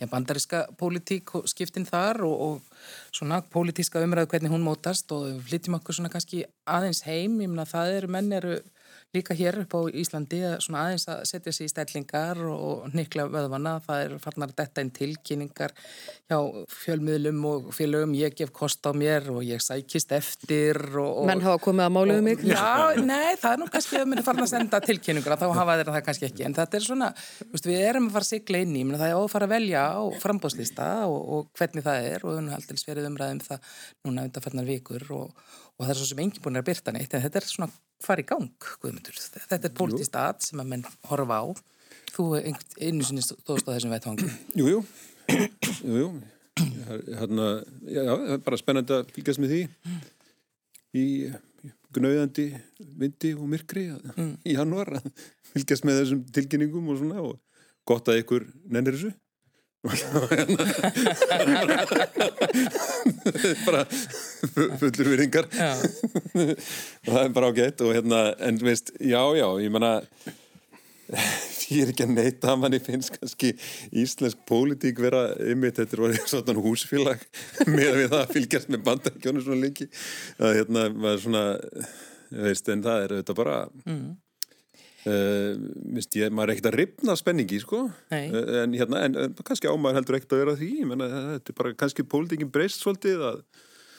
ja, bandariska pólitík og skiptin þar og, og svona pólitíska umræðu hvernig hún mótast og flytjum okkur svona kannski aðeins heim, ég meina það eru menn eru líka hér upp á Íslandi svona aðeins að setja sér í stellingar og nikla vöðvana, það er farnar detta inn tilkynningar hjá fjölmiðlum og félögum, ég gef kost á mér og ég sækist eftir og, Menn hafa komið að málu um mig. Já, nei, það er nú kannski að mér er farin að senda tilkynningur þá hafa þeirra það kannski ekki, en þetta er svona veist, við erum að fara að sigla inn í, menn, það er að fara að velja á frambóðslista og, og hvernig það er og við höfum aldrei verið umræðum fara í gang, Guðmundur. Þetta er pólitist að sem að menn horfa á. Þú einu sinni stóðst á þessum vettvangi. Jú, jú. jú, jú. Hérna, já, það er bara spennandi að fylgjast með því í gnauðandi vindi og myrkri mm. í januar að fylgjast með þessum tilkynningum og svona og gott að ykkur nennir þessu bara fullur viðringar það er bara ágætt og hérna, en veist, já, já, ég menna ég er ekki að neyta að manni finnst kannski íslensk pólitík vera ymmit, þetta er orðið svona húsfélag með við það að fylgjast með bandakjónu svona lengi. Að hérna, maður svona veist, en það er auðvitað bara mm. Uh, mist, ég, maður er ekkert að ripna spenningi sko. Nei. en, hérna, en, en kannski ámaður heldur ekkert að vera því. Menna, þetta er bara kannski pólitingin breyst svolítið að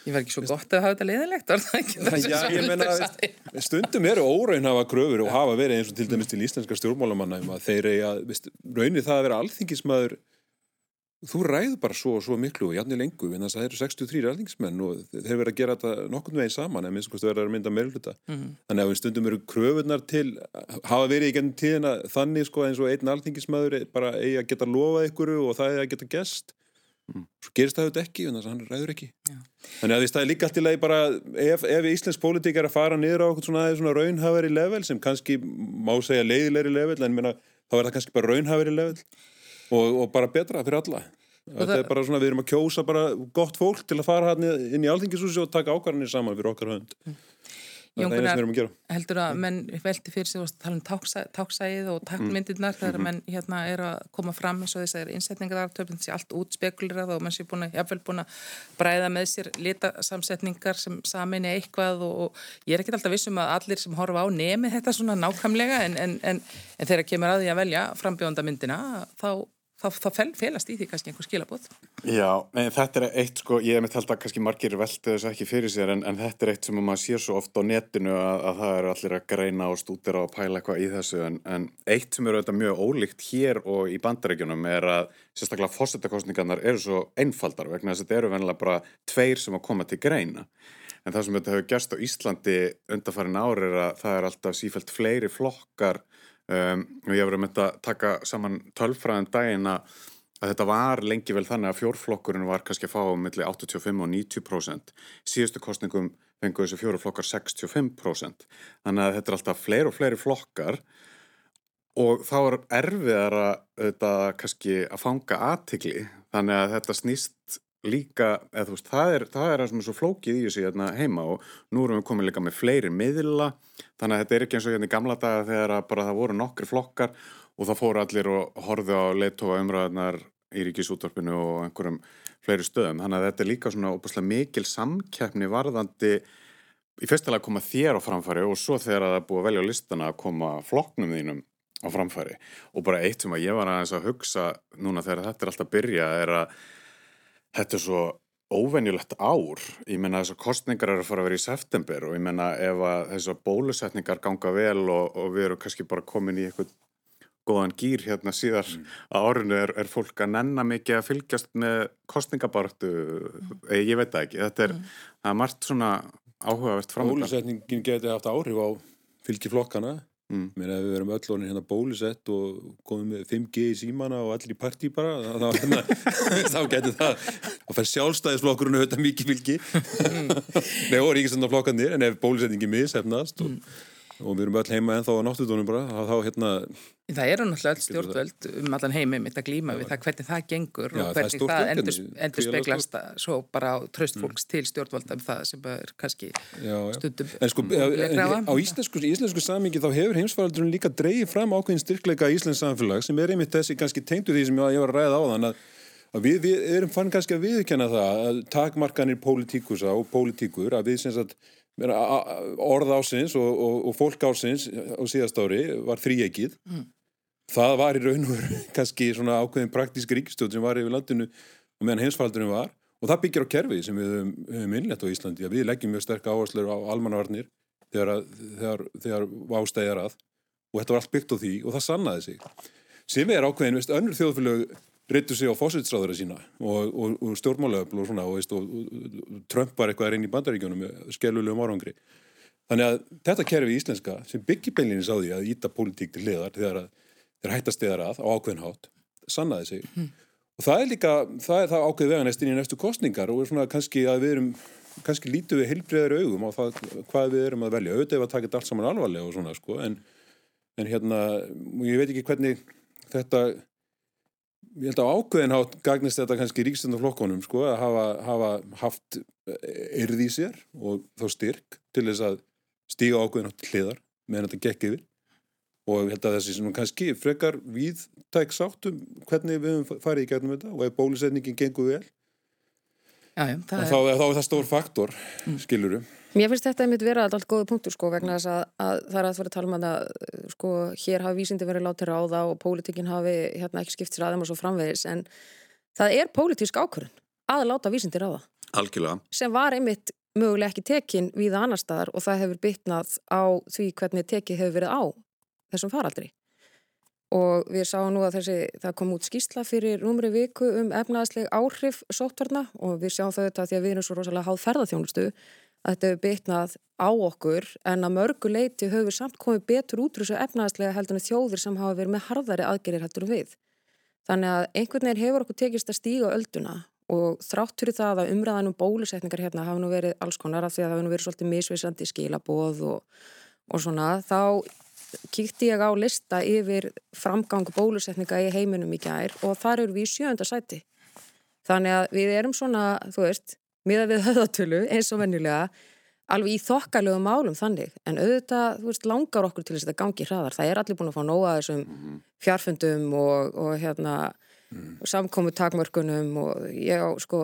Ég var ekki svo gott að hafa þetta leðilegt menna, stundum eru óraunhafa kröfur og hafa verið eins og til dæmis til íslenska stjórnmálamanna um að þeir eiga, raunir það að vera alþingismæður þú ræður bara svo og svo miklu og jafnir lengu en þess að það eru 63 alþingismenn og þeir verða að gera þetta nokkurn veginn saman en minnst kostu verða að mynda meðluta mm -hmm. þannig að við stundum eru kröfunar til hafa verið í gennum tíðina þannig sko eins og einn alþingismæður bara eigi að geta lofað ykkur og það eigi að geta gest mm. svo gerist það auðvitað ekki en þess að hann ræður ekki Já. þannig að það er líka allt í lagi bara ef, ef íslensk pólitík er að fara niður á svona, svona raunhafari level sem kannski má segja leiðilegri level en minna, þá er það kannski bara raunhafari level og, og bara betra fyrir alla. Þetta er bara svona, við erum að kjósa bara gott fólk til að fara inn í alþingishúsi og taka ákvarðanir saman fyrir okkar hönd. Jón Gunnar, heldur að menn velti fyrir sig og tala um táksæðið og takkmyndirnar þegar Mhm. menn hérna er að koma fram eins og þess að er innsetningarartöfn þessi allt út spekulirað og menn sé búin að jafnvel búin að bræða með sér litasamsetningar sem samin er eitthvað og, og ég er ekkert alltaf vissum að allir sem horfa á nemi þetta svona nákvæmlega en, en, en, en þegar kemur að því að velja frambjóndamyndina þá þá, þá felast í því kannski einhver skilabóð. Já, en þetta er eitt sko, ég hef mitt held að kannski margir velti þess ekki fyrir sér en, en þetta er eitt sem maður sér svo oft á netinu að, að það eru allir að greina og stúdira og pæla eitthvað í þessu en, en eitt sem eru auðvitað mjög ólíkt hér og í bandarækjunum er að sérstaklega fósettakostningarnar eru svo einfaldar vegna þess að þetta eru venilega bara tveir sem að koma til greina. En það sem þetta hefur gerst á Íslandi undarfærin ári er að það er alltaf sífælt fleiri flokkar Um, og ég hef verið að taka saman tölfræðin daginn að þetta var lengi vel þannig að fjórflokkurinn var kannski að fá um milli 85 og 90% síðustu kostningum fengu þessi fjórflokkar 65% þannig að þetta er alltaf fleiri og fleiri flokkar og þá er erfiðar að þetta kannski að fanga aðtikli þannig að þetta snýst líka, eða þú veist, það er það er það sem er svo flókið í þessu hérna heima og nú erum við komið líka með fleiri miðla þannig að þetta er ekki eins og hérna í gamla daga þegar bara það voru nokkri flokkar og það fóru allir og horfið á leittóa umræðnar í ríkisútvarpinu og einhverjum fleiri stöðum, þannig að þetta er líka svona óbúslega mikil samkeppni varðandi í fyrstulega að koma þér á framfæri og svo þegar það er búið að velja listana að koma flokknum þínum á framfæri. Og bara eitt sem að ég var aðeins að hugsa núna þegar þetta er alltaf að byrja er að þetta er svo óvenjulegt ár. Ég menna þessar kostningar eru að fara að vera í september og ég menna ef að þessar bólusetningar ganga vel og, og við erum kannski bara komin í eitthvað góðan gýr hérna síðar mm. að árinu er, er fólk að nenna mikið að fylgjast með kostningabartu, mm. ég veit það ekki. Þetta er, mm. er margt svona áhugavert framöndan. Bólusetningin geti haft áhrif á fylgjiflokkana Mm. Mér hefur við verið með öll honir hérna bólusett og komið með 5G í símana og allir í partí bara þá, hérna, þá getur það að færa sjálfstæðisflokkurinn auðvitað mikið fylgi mm. Nei, og ríkistöndarflokkanir en ef bólusetningi missefnast og, mm. Og við erum öll heima en þá á náttutónum bara þá hérna Það eru náttúrulega öll stjórnvöld um allan heimum mitt að glýma við það hvernig það gengur Já, og hvernig það, það endur, endur speglast svo bara á tröst fólks mm. til stjórnvölda um það sem er kannski já, já. stundum En sko, en, á íslensku, íslensku samingi þá hefur heimsfaraldurinn líka dreigið fram ákveðin styrkleika í Íslands samfélag sem er einmitt þessi kannski tengdu því sem ég var að ræða á þann að, við, við erum fann kannski að viðkjanna það að takmarkanir pólitíkusa og pólitíkur að við sem sagt orð ásins og, og, og fólk ásins á síðast ári var þrýegið mm. það var í raun og veru kannski svona ákveðin praktísk ríkistjóð sem var yfir landinu og meðan heimsfaldurinn var. Og það byggir á kerfið sem við höfum innlegt á Íslandi. Við leggjum mjög sterk áherslur á almannavarnir þegar, þegar, þegar ástæðjar að og þetta var allt byggt á því og það sannaði sig. Sem er ákveðin, veist, önnur þjóðfélög reyttu sig á fósitsráðara sína og, og, og stjórnmálaöfl og svona og, og Trump var eitthvað reyn í bandaríkjónum með skelulegum árangri. Þannig að þetta kerfi íslenska sem byggir beinlinni sá því að íta pólitík til hliðar þegar þeir hættast þegar að á ákveðinhátt sannaði sig. Mm. Og það er líka, það er það ákveð veganest inn í næstu kostningar og svona kannski að við erum, kannski lítu við heilbreyðar augum á það hvað við erum að velja. Auðvitað er að taka þetta allt saman alvarlega og svona sko en, en hérna, ég veit ekki hvernig þetta ég held að ákveðin hátt gagnist þetta kannski ríkstöndarflokkonum sko að hafa, hafa haft erði í sér og þá styrk til þess að stíga ákveðin hátt hliðar meðan þetta gekk yfir og ég held að þessi sem kannski frekar viðtæk sáttum hvernig við höfum farið í gegnum þetta og ef bólusetningin gengur vel já, já, þá, er... er það stór faktor mm. skilurum Mér finnst þetta einmitt vera alltaf góða punktur sko vegna þess að, að það er að vera að tala um að sko hér hafi vísindi verið látið ráða og pólitíkinn hafi hérna ekki skipt sér aðeins og svo framvegis en það er pólitísk ákvörðun að láta vísindi ráða. Algjörlega. Sem var einmitt möguleg ekki tekin við annar staðar og það hefur bytnað á því hvernig tekið hefur verið á þessum faraldri. Og við sáum nú að þessi, það kom út skýrsla fyrir rúmri viku um efnaðsleg áhrif sóttvarna og við sjáum þau þetta því að við erum svo rosalega háð ferðarþjónustu að þetta hefur bytnað á okkur en að mörgu leiti höfur samt komið betur útrús og efnaðslega heldur en þjóðir sem hafa verið með harðari aðgerir heldur við. Þannig að einhvern veginn hefur okkur tekist að stíga ölduna og þrátt fyrir það að umræðanum bólusetningar hérna hafa nú verið alls konar af því að það hafa nú verið svolítið misveisandi skilaboð og, og svona þá kíkti ég á lista yfir framgang bólusetninga í heiminum í gær og þar eru við í sjönda sæti. Þannig að við erum svona, þú veist, miða við höðatölu eins og vennilega alveg í þokkalögu málum þannig en auðvitað, þú veist, langar okkur til þess að þetta gangi hraðar. Það er allir búin að fá nóga þessum mhm. fjarfundum og, og hérna mm. samkomu takmörkunum og ég á sko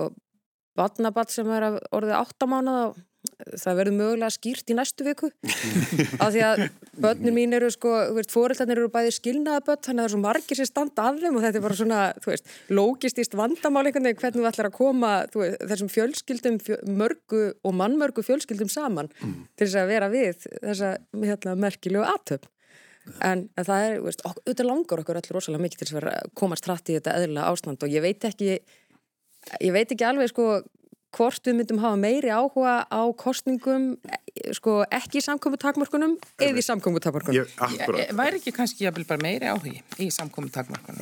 vatnabatt sem er orðið áttamánaða það verður mögulega skýrt í næstu viku af því að börnum mín eru sko, fóröldarnir eru bæði skilnaða börn þannig að það er svo margir sem standa af þeim og þetta er bara svona, þú veist, lógistist vandamál einhvern veginn hvernig við ætlum að koma veist, þessum fjölskyldum fjö, mörgu og mannmörgu fjölskyldum saman mm. til þess að vera við þessa hérna, merkilegu aðtöfn en, það er, veist, auðvitað langar okkur allir rosalega mikið til þess að komast hratt í þetta eðla ástand og ég veit ekki ég veit ekki alveg sko hvort við myndum hafa meiri áhuga á kostningum sko, ekki í samkominntakmörkunum eða í samkominntakmörkunum Væri ekki kannski meiri áhugi í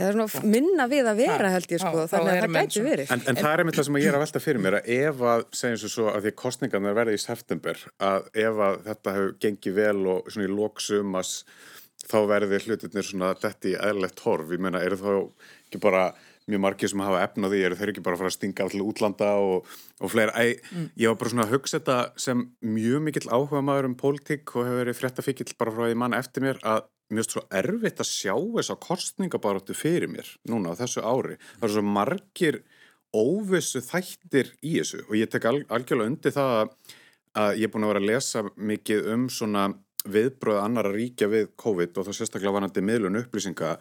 er svona minna við að vera held ég sko, þannig að það gæti verið. En, en það er einmitt það sem ég er að velta fyrir mér að ef að, segjum svo svo að því kostningarna verði í september, að ef að þetta hefur gengið vel og svona í lóksumas þá verði hlutinir svona þetta í eðlert horf, ég meina, eru þá ekki bara mjög margir sem hafa efnaði, eru þeir ekki bara að fara að stinga allir útlanda og, og fleira. Æ, mm. Ég var bara svona að hugsa þetta sem mjög mikill áhuga maður um pólitík og hefur verið fréttafikill bara frá því mann eftir mér að er svo erfitt að sjá þess að kostningabaróttu fyrir mér núna á þessu ári. Það eru svo margir óvissu þættir í þessu og ég tek al algjörlega undir það að, að ég er búin að vera að lesa mikið um svona viðbröð annar að ríkja við COVID og þá sérstaklega vanandi miðlun upplýsinga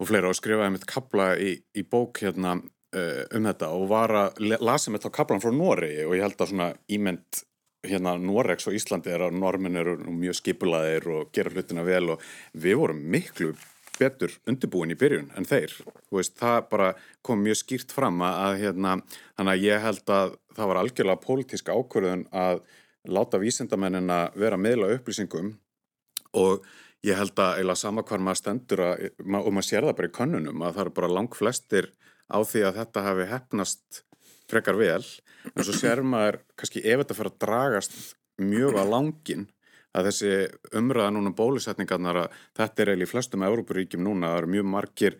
og fleira og skrifaði mitt kabla í, í bók hérna uh, um þetta og var að lasa mitt á kablan frá Nóri og ég held að svona ímynd hérna Noregs og Íslandi er að normin eru mjög skipulaðir og gera hlutina vel og við vorum miklu betur undirbúin í byrjun en þeir. Veist, það bara kom mjög skýrt fram að hérna, þannig að ég held að það var algjörlega pólitísk ákvörðun að láta vísindamennina vera meðla upplýsingum og ég held að eila sama hvar maður stendur að, og maður sér það bara í könnunum að það eru bara lang flestir á því að þetta hafi hefnast frekar vel. En svo sér maður kannski ef þetta fyrir að dragast mjög á langin að þessi umræða núna um bólusetningarnar að þetta er eiginlega í flestum Európaríkjum núna, það eru mjög margir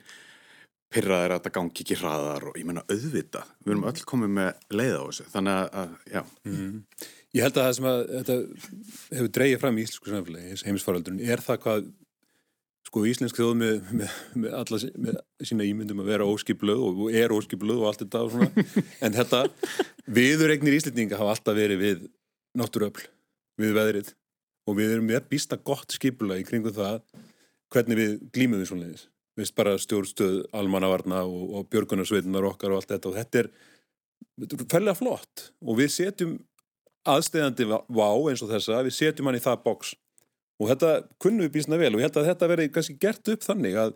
pyrraðir að þetta gangi ekki hraðar og ég menna auðvita, við erum öll komið með leið á þessu, þannig að, að já mm. Ég held að það sem að þetta hefur dreyið fram í íslensku samfélagi, heimisfaraldurinn, er það hvað sko íslensk þjóð með, með, með alla með sína ímyndum að vera óskipluð og er óskipluð og allt þetta og svona, en þetta viðuregnir íslendinga hafa alltaf verið við náttúröfl við veðrið og við erum með býsta gott skipula í kringum það hvernig við glýmum við svonleiðis. Við veist bara stjórnstöð, almannavarna og, og björgunarsveitunar okkar og allt þetta. Og þetta er, er fællega flott. Og við setjum aðstæðandi vá eins og þessa, við setjum hann í það boks og þetta kunnum við býstna vel og ég held að þetta verði kannski gert upp þannig að,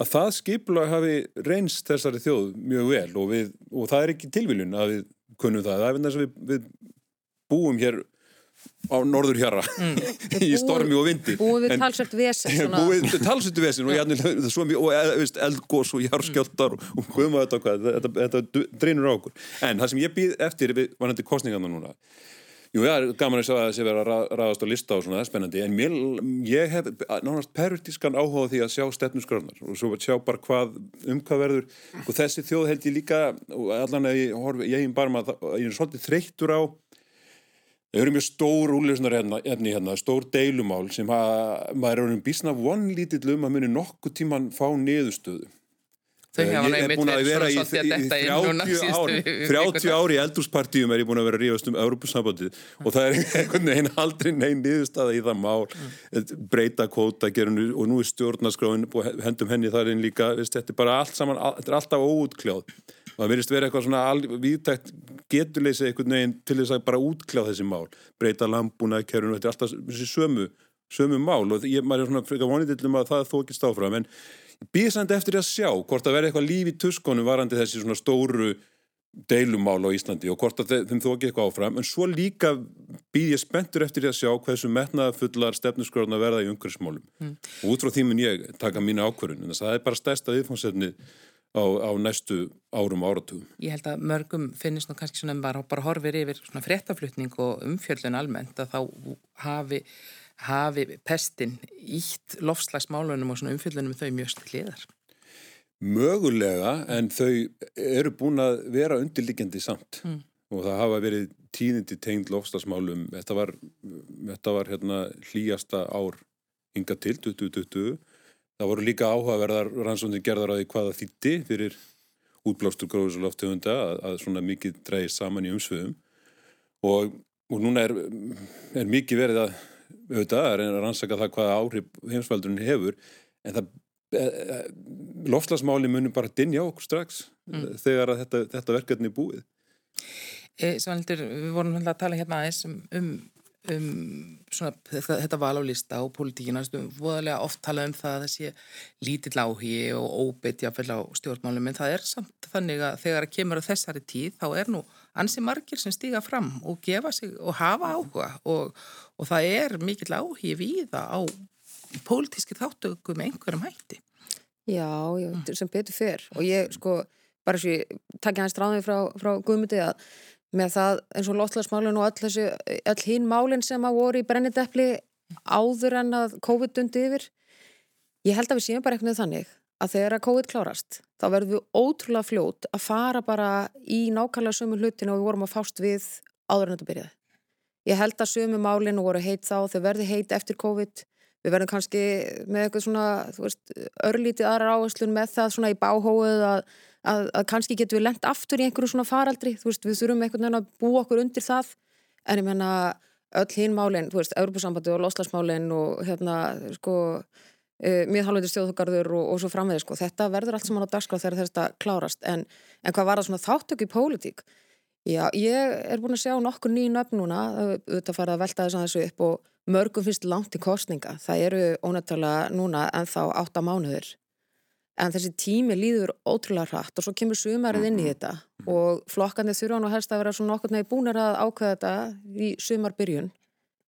að það skipula hafi reynst þessari þjóð mjög vel. Og, við, og það er ekki tilviljun að við kunnum það, það er þess að við, við búum hér á norður hjara mm. í stormi og vindi. búið við talsvært vesen búið við talsvært vesen og, og eldgós og járskjöldar og, og hvað þetta, þetta, þetta dreinur á okkur. En það sem ég býð eftir var þetta kostningarna núna Jú, já, gaman að að það sé verið að ræðast á lista og svona, það er spennandi, en mér, ég hef nánast pervertískan áhuga því að sjá stefnusgröðnar og svo sjá bara hvað, um hvað verður, og þessi þjóð held ég líka, og allan að ég horfi, ég hef bara maður, ég er svolítið þreyttur á, það eru mjög stór úrlösnar hérna, hérna, stór deilumál sem að, maður er um bísna vonlítill um að muni nokkuð tíman fá niðurstöðu. Þau hafa nefnitt verið svona svolítið að detta inn núna síðustu 30 ári í eldúspartíum er ég búin að vera að ríðast um Európusambandið og það er einhvern veginn aldrei neinn niðurstaða í það mál. Mm. breyta kvóta gerinu og nú er stjórnaskráin og hendum henni þar inn líka veist, þetta er bara allt saman, þetta er alltaf óútkljáð það verðist vera eitthvað svona viðtækt geturleysi einhvern veginn til þess að bara útkljáð þessi mál breyta lambuna, kerinu, þetta er alltaf þessi sömu, sömu mál og ég, maður er svona frekar vonið til um að það þókist áfram en býðsandi eftir að sjá hvort að vera eitthvað líf í tuskonum varandi þessi svona stóru deilumál á Íslandi og hvort að þeim þó ekki eitthvað áfram en svo líka býð ég spenntur eftir að sjá hversu metnaðafullar stefnusgröðna verða í umhverfsmálum mm. og út frá því mun ég taka mínu ákvörðun en það er bara stærsta viðfónsefni á, á næstu árum áratugum. Ég held að mörgum finnist nú kannski svona bara, bara horfir yfir svona fréttaflutning og umfjöldun almennt að þá hafi hafi pestin ítt lofslagsmálunum og svona umfyllunum þau mjög sliðar? Mögulega en þau eru búin að vera undirliggjandi samt mm. og það hafa verið tíðindi tengd lofslagsmálum þetta var, þetta var hérna, hlýjasta ár hinga til 2020 það voru líka áhugaverðar rannsóndin gerðar að því hvaða þýtti fyrir útblástur gróðusaloftegunda að, að svona mikið dreyir saman í umsviðum og, og núna er, er mikið verið að auðvitað er að rannsaka það hvaða áhrif heimsvældurinn hefur en það e, e, lofslagsmáli munum bara dinja okkur strax mm. þegar þetta, þetta verkefni er búið e, Svanildur, við vorum að tala hérna aðeins um, um, um svona, þetta, þetta val á lista og politíkina, voðalega oft tala um það að það sé lítill áhugi og óbytt jáfnvel á stjórnmálum en það er samt þannig að þegar það kemur á þessari tíð þá er nú ansi margir sem stiga fram og gefa sig og hafa áhuga og, og það er mikill áhugi við það á pólitíski þáttöku með einhverjum hætti. Já, já mm. sem betur fyrr og ég sko bara svo ég takkja hans dráðið frá, frá Guðmundi að með það eins og lotlagsmálun og öll, þessi, öll hín málinn sem að voru í brennideppli áður en að COVID dundi yfir ég held að við séum bara eitthvað þannig að þegar að COVID klárast þá verðum við ótrúlega fljót að fara bara í nákvæmlega sömu hlutin og við vorum að fást við áður en þetta byrjaði. Ég held að sömu málinu voru heit þá, þau verði heit eftir COVID, við verðum kannski með eitthvað svona, veist, örlítið aðra áherslun með það svona í báhóið að, að, að kannski getum við lengt aftur í einhverju svona faraldri, þú veist, við þurfum einhvern veginn að búa okkur undir það, en ég menna öll hinn málinn, þú veist, Európa-sambandi og loslasmálinn og hérna, sko, uh, miðhálfendur stjóðhugarður og, og svo framvegið sko. Þetta verður allt saman á dagskráð þegar þetta klárast en, en hvað var það svona þáttöku í pólitík? Já, ég er búin að sjá nokkur nýjum öfn núna, auðvitað farið að velta þess að þessu upp og mörgum finnst langt í kostninga. Það eru ónættilega núna en þá átta mánuður. En þessi tími líður ótrúlega hratt og svo kemur sumarið inn í mhm. þetta og flokkandi þurfa nú helst að vera svona nokkur nefn búinir að ákveða þetta í sumarbyrjun,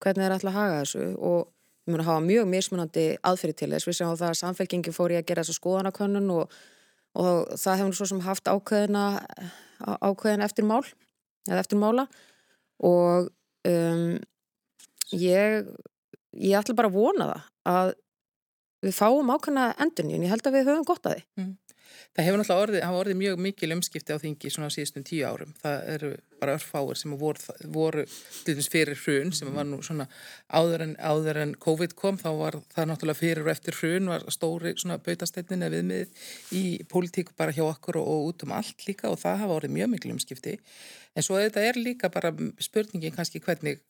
hvernig þeir ætla að haga þessu og við munum að hafa mjög mismunandi aðferði til þess. Við séum að það að samfélkingi fór í að gera þessu skoðanakönnun og, og það hefur svo sem haft ákveðina, ákveðina eftir mál eða eftir mála og um, ég, ég ætla bara að vona það að við fáum ákveðina endurni en ég held að við höfum gott að því. Mm. Það hefur náttúrulega orðið, orðið mjög mikil umskipti á þingi svona síðustum tíu árum. Það eru bara örfáir sem voru, voru fyrir hrun sem var nú svona áður en, áður en COVID kom þá var það náttúrulega fyrir og eftir hrun var stóri svona bautasteytnin eða viðmið í pólitíku bara hjá okkur og, og út um allt líka og það hafa orðið mjög mikil umskipti. En svo þetta er líka bara spurningin kannski hvernig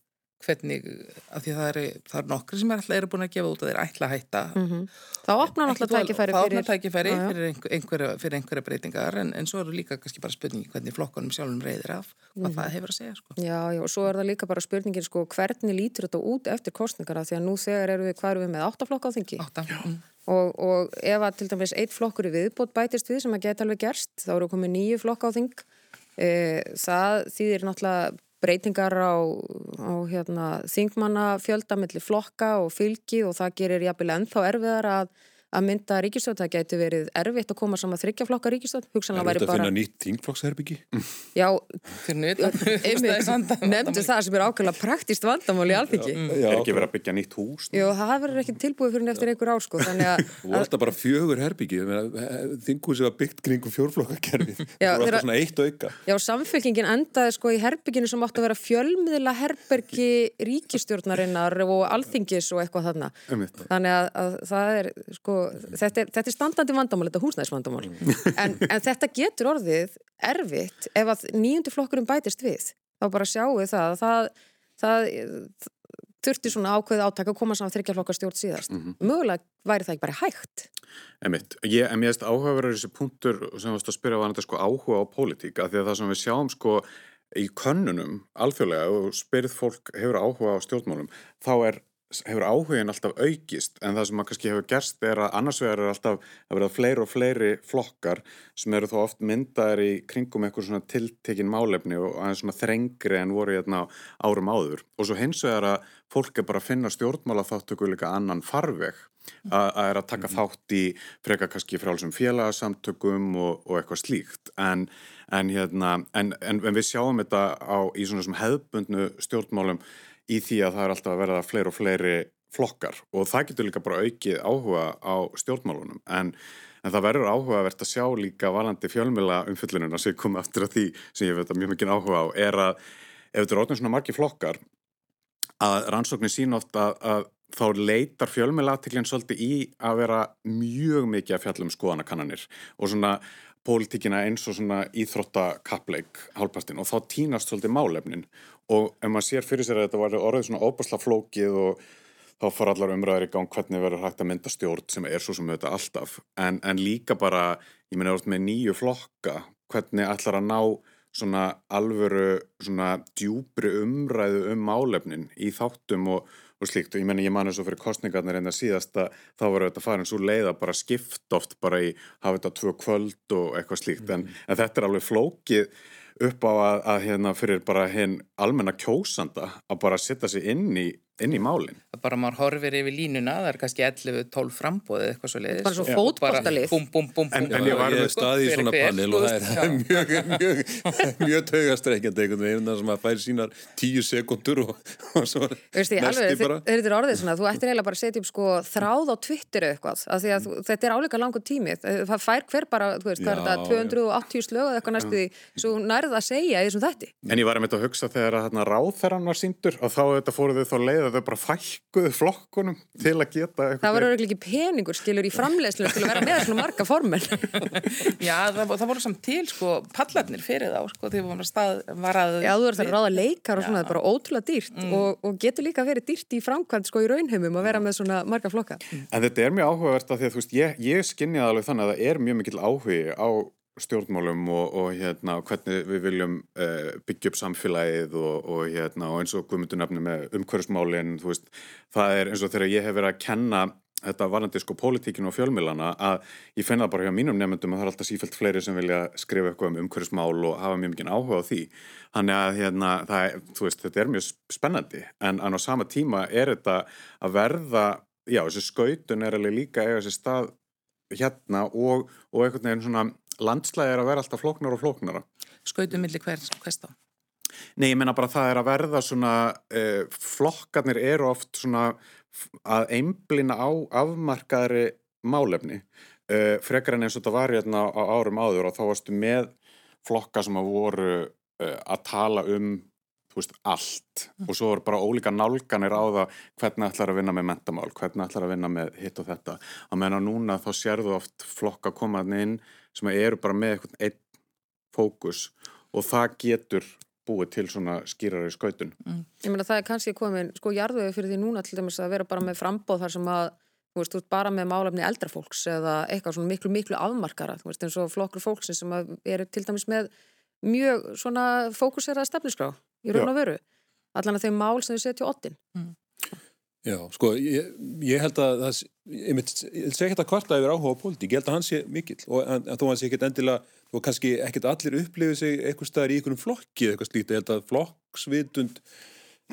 hvernig, af því að það eru, eru nokkri sem er alltaf eru búin að gefa út að þeir ætla að hætta. Mm -hmm. Það opnar alltaf tækifæri fyrir... Það opnar tækifæri fyrir einhverja, fyrir einhverja breytingar en, en svo eru líka kannski bara spurningi hvernig flokkonum sjálfum reyðir af hvað mm. það hefur að segja. Sko. Já, já, og svo er það líka bara spurningin sko hvernig lítur þetta út eftir kostningara því að nú þegar eru við, hvað eru við með áttaflokka á þingi? Átta. Mm. Og, og ef að til dæmis eitt flokkur í viðbót bætist við sem að geta alveg gerst, þá eru komið nýju flokka á þing. E, það þýðir náttúrulega breytingar á, á hérna, þingmanna fjölda mellir flokka og fylgi og það gerir jafnvel ennþá erfiðar að að mynda ríkistöð, það gæti verið erfitt að koma saman þryggjaflokka væri bara... Er þetta að finna nýtt þingflokksherbyggi? Já, nefndu það sem er ákveðlega praktíst vandamál í alþyggi Er ekki verið að byggja nýtt hús? Jú, það verður ekki tilbúið fyrir eftir einhver ásko Þú varst að bara fjögur herbyggi þinghúsið var byggt kringum fjórflokkakerfi það var alltaf svona eitt auka. Já, samfélkingin endaði sko í herbygginu sem átti að vera fjölmiðla herbergi ríkistjórnarinnar og það þetta er, þetta er standandi vandamál, þetta er húsnæðisvandamál en, en þetta getur orðið erfitt ef að nýjundu flokkurum bætist við, þá bara sjáu það það, það þurfti svona ákveð áttak að koma saman þryggjarflokkar stjórn síðast. Mm -hmm. Mögulega væri það ekki bara hægt. Emitt, ég, veist áhugaverður þessi punktur sem við varst að spyrja var þetta sko áhuga á pólitíka því að það sem við sjáum sko í könnunum alþjóðlega og spyrð fólk hefur áhuga á stjórnmálum þá er hefur áhugin alltaf aukist en það sem maður kannski hefur gerst er að annars vegar er alltaf að vera fleiri og fleiri flokkar sem eru þó oft myndaðir í kringum eitthvað svona tiltekin málefni og aðeins svona þrengri en voru hérna árum áður. Og svo hins vegar að fólk er bara að finna stjórnmála þáttöku líka annan farveg. Að er að taka þátt í freka kannski frálsum félagsamtökum og, og eitthvað slíkt. En, en, hérna, en, en við sjáum þetta á, í svona hefðbundnu stjórnmálum í því að það er alltaf að verða fleiri og fleiri flokkar. Og það getur líka bara aukið áhuga á stjórnmálunum. En, en það verður áhugavert að sjá líka valandi fjölmjöla umfyllununa sem kom aftur að því sem ég veit að mjög mikið áhuga á er að ef þetta er ótaf svona margi flokkar að rannsóknir sín ofta að, að þá leitar fjölmjöla aðtiklinn svolítið í að vera mjög mikið að fjallum skoðanakannanir. Og svona pólitíkina eins og svona íþróttakappleik hálfpastin og þá týnast svolítið málefnin. Og ef maður sér fyrir sér að þetta var orðið svona óbúsla flókið og þá fara allar umræðir í gang hvernig verður hægt að mynda stjórn sem er svo sem þetta alltaf. En, en líka bara, ég meina orðið með nýju flokka, hvernig allar að ná svona alvöru svona djúbri umræðu um málefnin í þáttum og og slíkt og ég menna ég man eins og fyrir kostningarnir en það síðast að þá var þetta farin svo leið að bara skipt oft bara í hafa þetta tvö kvöld og eitthvað slíkt mm. en, en þetta er alveg flókið upp á að, að hérna fyrir bara hinn almenna kjósanda að bara setja sig inn í inn í málinn. Bara maður horfir yfir línuna, það er kannski 11-12 frambóðið eitthvað svo leiðis. Bara svo fótbóltalið. Bum, bum, bum, en, en ég var með staði í svona panel og það er mjög, mjög, mjög taugastreikjandi einhvern veginn þar sem að fær sínar tíu sekundur og, og svo næsti bara. Þetta er orðið svona, þú ættir eiginlega bara að setja upp sko þráð á Twitter eitthvað, af því að þetta er áleika langu tímið. Það fær hver bara, þú veist, hvað er þetta, 280 slög eða eitthvað næstu því, svo nærða að segja að að að þau að bara fækkuðu flokkunum til að geta eitthvað. Það var auðvitað ekki peningur skilur í framleiðslu til að vera með svona marga formel. Já, það, það voru samt til sko pallarnir fyrir þá sko þegar við stað, var að... Já, þú verður það að ráða leikar og svona, það er bara ótrúlega dýrt mm. og, og getur líka verið dýrt í framkvæmt sko í raunheimum að vera með svona marga flokka. En þetta er mjög áhugavert að því að þú veist, ég, ég skinnið alveg þannig að það er mjög mikill áhugi á stjórnmálum og, og hérna, hvernig við viljum uh, byggja upp samfélagið og, og, hérna, og eins og Guðmundur nefnum með umhverfsmálinn, það er eins og þegar ég hef verið að kenna þetta varandi sko pólitíkinu og fjölmilana að ég finna bara hjá mínum nefndum að það er alltaf sífælt fleiri sem vilja skrifa eitthvað um umhverfsmál og hafa mjög mikið áhuga á því. Þannig að hérna, er, veist, þetta er mjög spennandi. En, en á sama tíma er þetta að verða já þessi skautun er alveg líka eiga þessi stað hérna og, og einhvern veginn svona landslæði er að vera alltaf flóknar og flóknara. Skautum millir hvers, hvers þá? Nei, ég menna bara það er að verða svona, eh, flokkarnir eru oft svona að einblina á afmarkaðri málefni. Eh, frekar en eins og þetta var hérna á árum áður og þá varstu með flokka sem að voru eh, að tala um þú veist, allt mm. og svo er bara ólíka nálganir á það hvernig ætlar að vinna með mentamál, hvernig ætlar að vinna með hitt og þetta. Að meina núna þá sérðu oft flokka komaðin inn sem eru bara með eitthvað einn fókus og það getur búið til svona skýrari skautun. Mm. Ég meina það er kannski komin sko jarðvegi fyrir því núna til dæmis að vera bara með frambóð þar sem að þú veist, þú veist, bara með málefni eldrafólks eða eitthvað svona miklu, miklu afmarkara, þú veist, eins og flokkur fólksins sem eru til dæmis með mjög svona fókuseraða stefniskrá í raun og veru, allan að þeim mál sem þau setja á ottin. Mm. Já, sko, ég, ég held að það, ég myndi segja ekkert að kvarta yfir áhuga á pólitík, ég held að hann sé mikill og en, þó hann sé ekkert endilega, þó kannski ekkert allir upplifið sig eitthvað staðar í einhvern flokki eða eitthvað slíkt, ég held að flokksvitund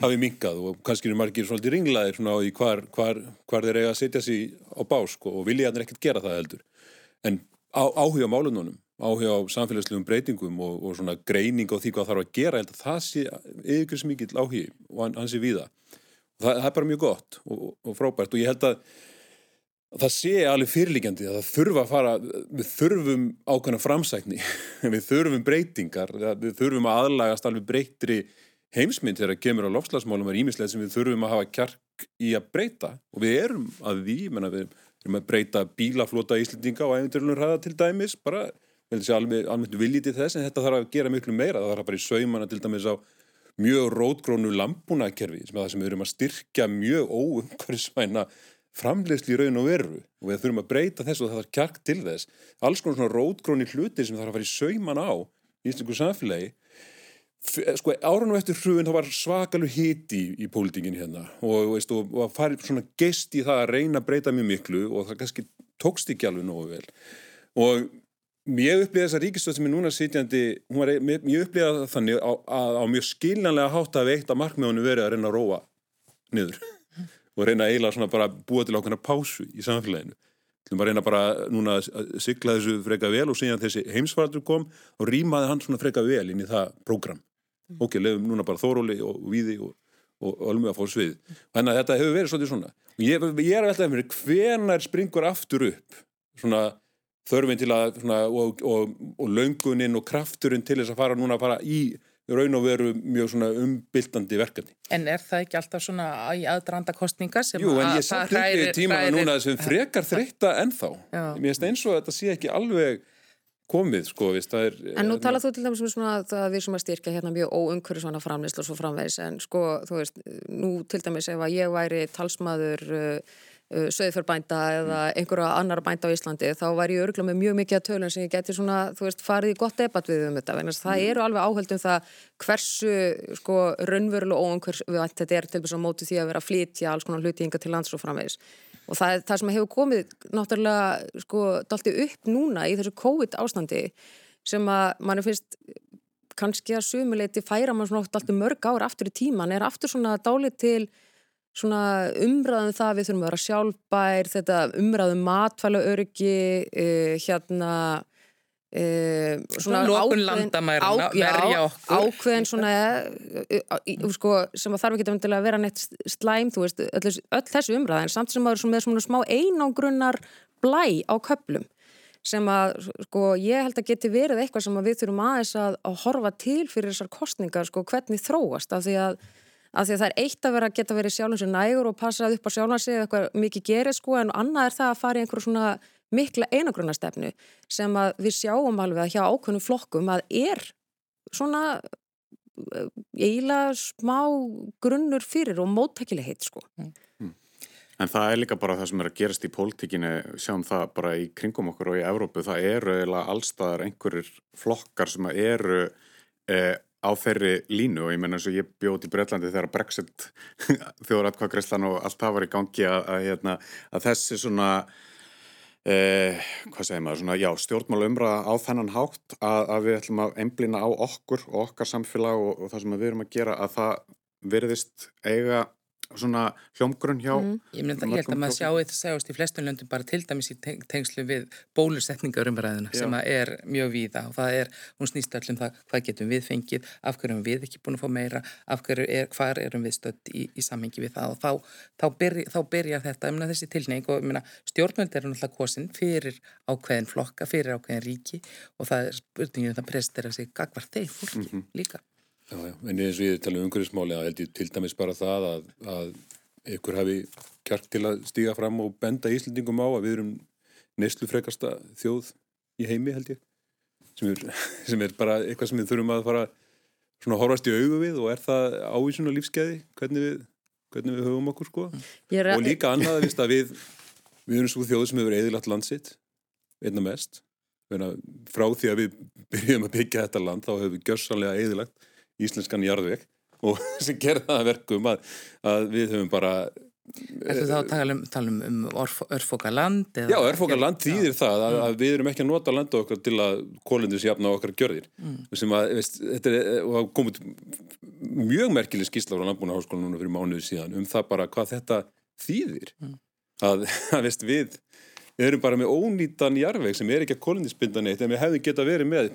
hafi mingað og kannski eru margir svolítið ringlaðir svona á í hvar, hvar, hvar þeir eiga að setja sér á básk og, og vilja hann ekkert gera það heldur. En á, áhuga málununum, áhuga á samfélagslegum breytingum og, og svona greining á því hvað þarf að gera, að það sé yfir smikill áhugi og hann, hann sé við það það, er bara mjög gott og, og frábært og ég held að það sé alveg fyrirlíkjandi að það þurfa að fara, við þurfum ákveðna framsækni, við þurfum breytingar, við þurfum að aðlagast alveg breytri heimsmynd þegar það kemur á lofslagsmálum og ímislega sem við þurfum að hafa kjark í að breyta og við erum að því, menna, við erum að breyta bílaflota íslendinga og æfinturlunur hraða til dæmis, bara, sér alveg viljið til þess en þetta þarf að gera miklu meira, það þarf bara í saumana til dæmis á mjög rótgrónu lampúnakerfi sem er það sem við erum að styrkja mjög óumhverfisvæna framleiðsli í raun og veru. Og við þurfum að breyta þess og það er kjark til þess. Alls konar svona rótgróni hlutir sem þarf að fara í sauman á í íslengu samfélagi. Sko árunum eftir hrjúin þá var svakalur hiti í, í pólitingin hérna. Og, veist, og, og að fara svona gest í það að reyna að breyta mjög miklu og það kannski tókst ekki alveg nógu vel. Og Ég upplýði þessa ríkistöð sem er núna sitjandi, var, ég upplýði þannig á, að á mjög skiljanlega hátt að veitt að markmiðunum verið að reyna að róa niður og reyna að eiginlega svona bara búa til ákveðna pásu í samfélaginu. Þú maður reyna bara núna að sykla þessu freka vel og síðan þessi heimsvartur kom og rýmaði hann svona freka vel inn í það prógram. Mm. Ok, lefum núna bara þóróli og víði og, og ölmu að fóra svið. Þannig að þetta hefur verið svona. Ég, ég er veltað með hvernar springur aftur upp svona þörfin til að svona, og, og, og löngunin og krafturinn til þess að fara núna að fara í raun og veru mjög svona umbyltandi verkefni. En er það ekki alltaf svona í aðdraanda kostninga sem Jú, en ég samt upp í tímana núna sem frekar þreytta ennþá. Já. Mér finnst eins og þetta sé ekki alveg komið, sko, viðst, það er... En nú talað þú til dæmis um svona að við sem að styrka hérna mjög óumhverju svona framleyslu og svo framvegs, en sko, þú veist, nú til dæmis ef að ég væri talsmaður uh, Uh, söðfjörbænda eða einhverja annar bænda á Íslandi þá var ég örgulega með mjög mikið að tölun sem ég geti svona, þú veist, farið í gott debatt við um þetta, en það mm. eru alveg áhaldum það hversu, sko, raunverulega og hvers, við ætti þetta er til þess að móti því að vera að flytja alls konar hluti yngar til lands og framvegis og það er það sem hefur komið náttúrulega, sko, dalti upp núna í þessu COVID ástandi sem að mann finnst kannski að sumuleiti færa mann svona alltaf mörg ár aftur í tíman er aftur svona dálið til svona umræðum það við þurfum að vera sjálfbær, þetta umræðum matfæla öryggi, uh, hérna uh, svona ákveðin landamæra, verja okkur. ákveðin svona uh, sko, sem að þarf ekki að vera neitt slæm, þú veist, öll, öll þessu umræð en samt sem að vera með svona smá einangrunnar blæ á köplum sem að, sko, ég held að geti verið eitthvað sem við þurfum aðeins að, að horfa til fyrir þessar kostningar, sko, hvernig þróast af því að af því að það er eitt að vera að geta verið sjálfins og nægur og passað upp á sjálfansi eða eitthvað mikið gerir sko en annað er það að fara í einhverjum svona mikla einagrunastefnu sem að við sjáum alveg að hjá ákveðnum flokkum að er svona eh, eiginlega smá grunnur fyrir og móttækileg heit sko. Mm. En það er líka bara það sem er að gerast í pólitíkinu, sjáum það bara í kringum okkur og í Evrópu, það eru eiginlega allstaðar einhverjir flokkar sem eru eh, á þeirri línu og ég menna eins og ég bjóð til Breitlandi þegar Brexit þjóðratkvæðgreyslan og allt það var í gangi að, að, hérna, að þessi svona eh, hvað segir maður, svona já, stjórnmál umræða á þennan hátt að, að við ætlum að einblina á okkur og okkar samfélag og, og það sem við erum að gera að það verðist eiga svona hljómgrunn hjá mm. Ég, myndi, ég held að maður sjáu þetta segjast í flestum löndum bara til dæmis í tengslu við bólusetningarumræðuna sem er mjög víða og það er, hún snýst allum það hvað getum við fengið, af hverjum við ekki búin að fá meira, af hverju er, hvar erum við stött í, í samhengi við það og þá, þá, byrja, þá byrja þetta um þessi tilneying og stjórnvöld er náttúrulega kosin fyrir ákveðin flokka, fyrir ákveðin ríki og það er spurningin um það en eins og ég tala um umhverfismáli að held ég til dæmis bara það að, að ykkur hafi kjark til að stíga fram og benda Íslandingum á að við erum neslufrekasta þjóð í heimi held ég. Sem er, sem er bara eitthvað sem við þurfum að fara svona horfast í augu við og er það ávísun og lífskeiði hvernig við, hvernig við höfum okkur sko. Og líka annað víst, að við við erum svo þjóð sem hefur eðilagt landsitt einna mest. Frá því að við byrjum að byggja þetta land þá hefur við gjörsanlega eðilagt íslenskan jarðveg og sem gerða verkum að, að við höfum bara Ertu þá að tala um, tala um, um orf, örfoka land? Já, örfókar land þýðir það að, að við erum ekki að nota landa okkar til að kólundis jafna okkar gjörðir. Sem að, veist, þetta er, það komið mjög merkileg skýrsla frá landbúna háskóla núna fyrir mánuðu síðan um það bara hvað þetta þýðir. Að, að veist, við erum bara með ónýtan jarveg sem er ekki að kólundisbinda neitt en við hefðum geta verið með,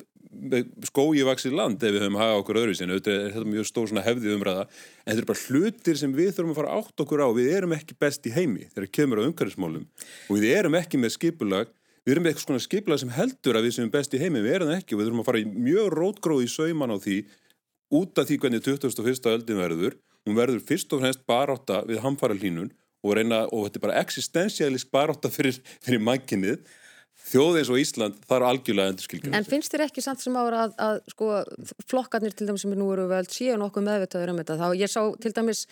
með skói vaksið land ef við höfum hagað okkur öðru sinni þetta er þetta mjög stór svona hefði umræða. En þetta er bara hlutir sem við þurfum að fara átt okkur á. Við erum ekki best í heimi þegar kemur á umhverfismálum. Og við erum ekki með skipulag við erum með eitthvað svona skipulag sem heldur að við sem best í heimi við erum ekki. Og við þurfum að fara mjög rótgróð í sauman á því út af því hvernig 21. öldin verður. Hún verður fyrst og fremst barátta við hamfara hlínun og, reyna, og þetta er bara existensialist barátta fyrir, fyrir mannkinnið þjóð eins og Ísland þarf algjörlega endur skilgjum En finnst þér ekki samt sem ára að, að sko, flokkarnir til dæmis sem nú eru völd séu nokkuð meðvitaður um þetta? Þá ég sá til dæmis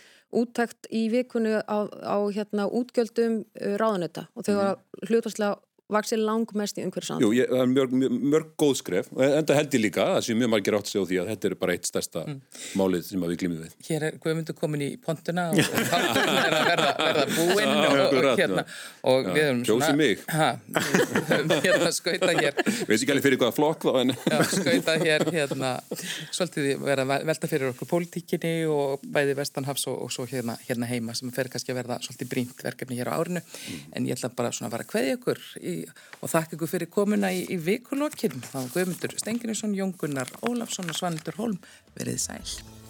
úttækt í vikunni á, á hérna, útgjöldum uh, ráðunetta og þau var hlutastlega vaksið langmest í umhverjus Jú, ég, það er mörg, mörg, mörg góð skref. En það held ég líka að það sé mjög margir átt sig á því að þetta er bara eitt stærsta málið sem við glýmum við. Hér er Guðmundur komin í pontuna og þátturinn er að verða, verða búinn Já, og, og, hérna, já. og við höfum ha, við höfum hérna skauta hér. Veist ekki alveg fyrir hvaða flokk þá en já, skauta hér hérna. Svolítið vera að velta fyrir okkur pólitíkinni og bæði Vestanhafs og, og svo hérna, hérna heima sem fer kannski að verða svolítið brínt verkefni hér á árinu. En ég ætla bara svona að vara að kveðja ykkur í, og þakka ykkur fyrir komuna í, í vikulokkin þá Guðmundur Stengurinsson, Jón Gunnar Ólafsson og Svanildur Holm verið sæl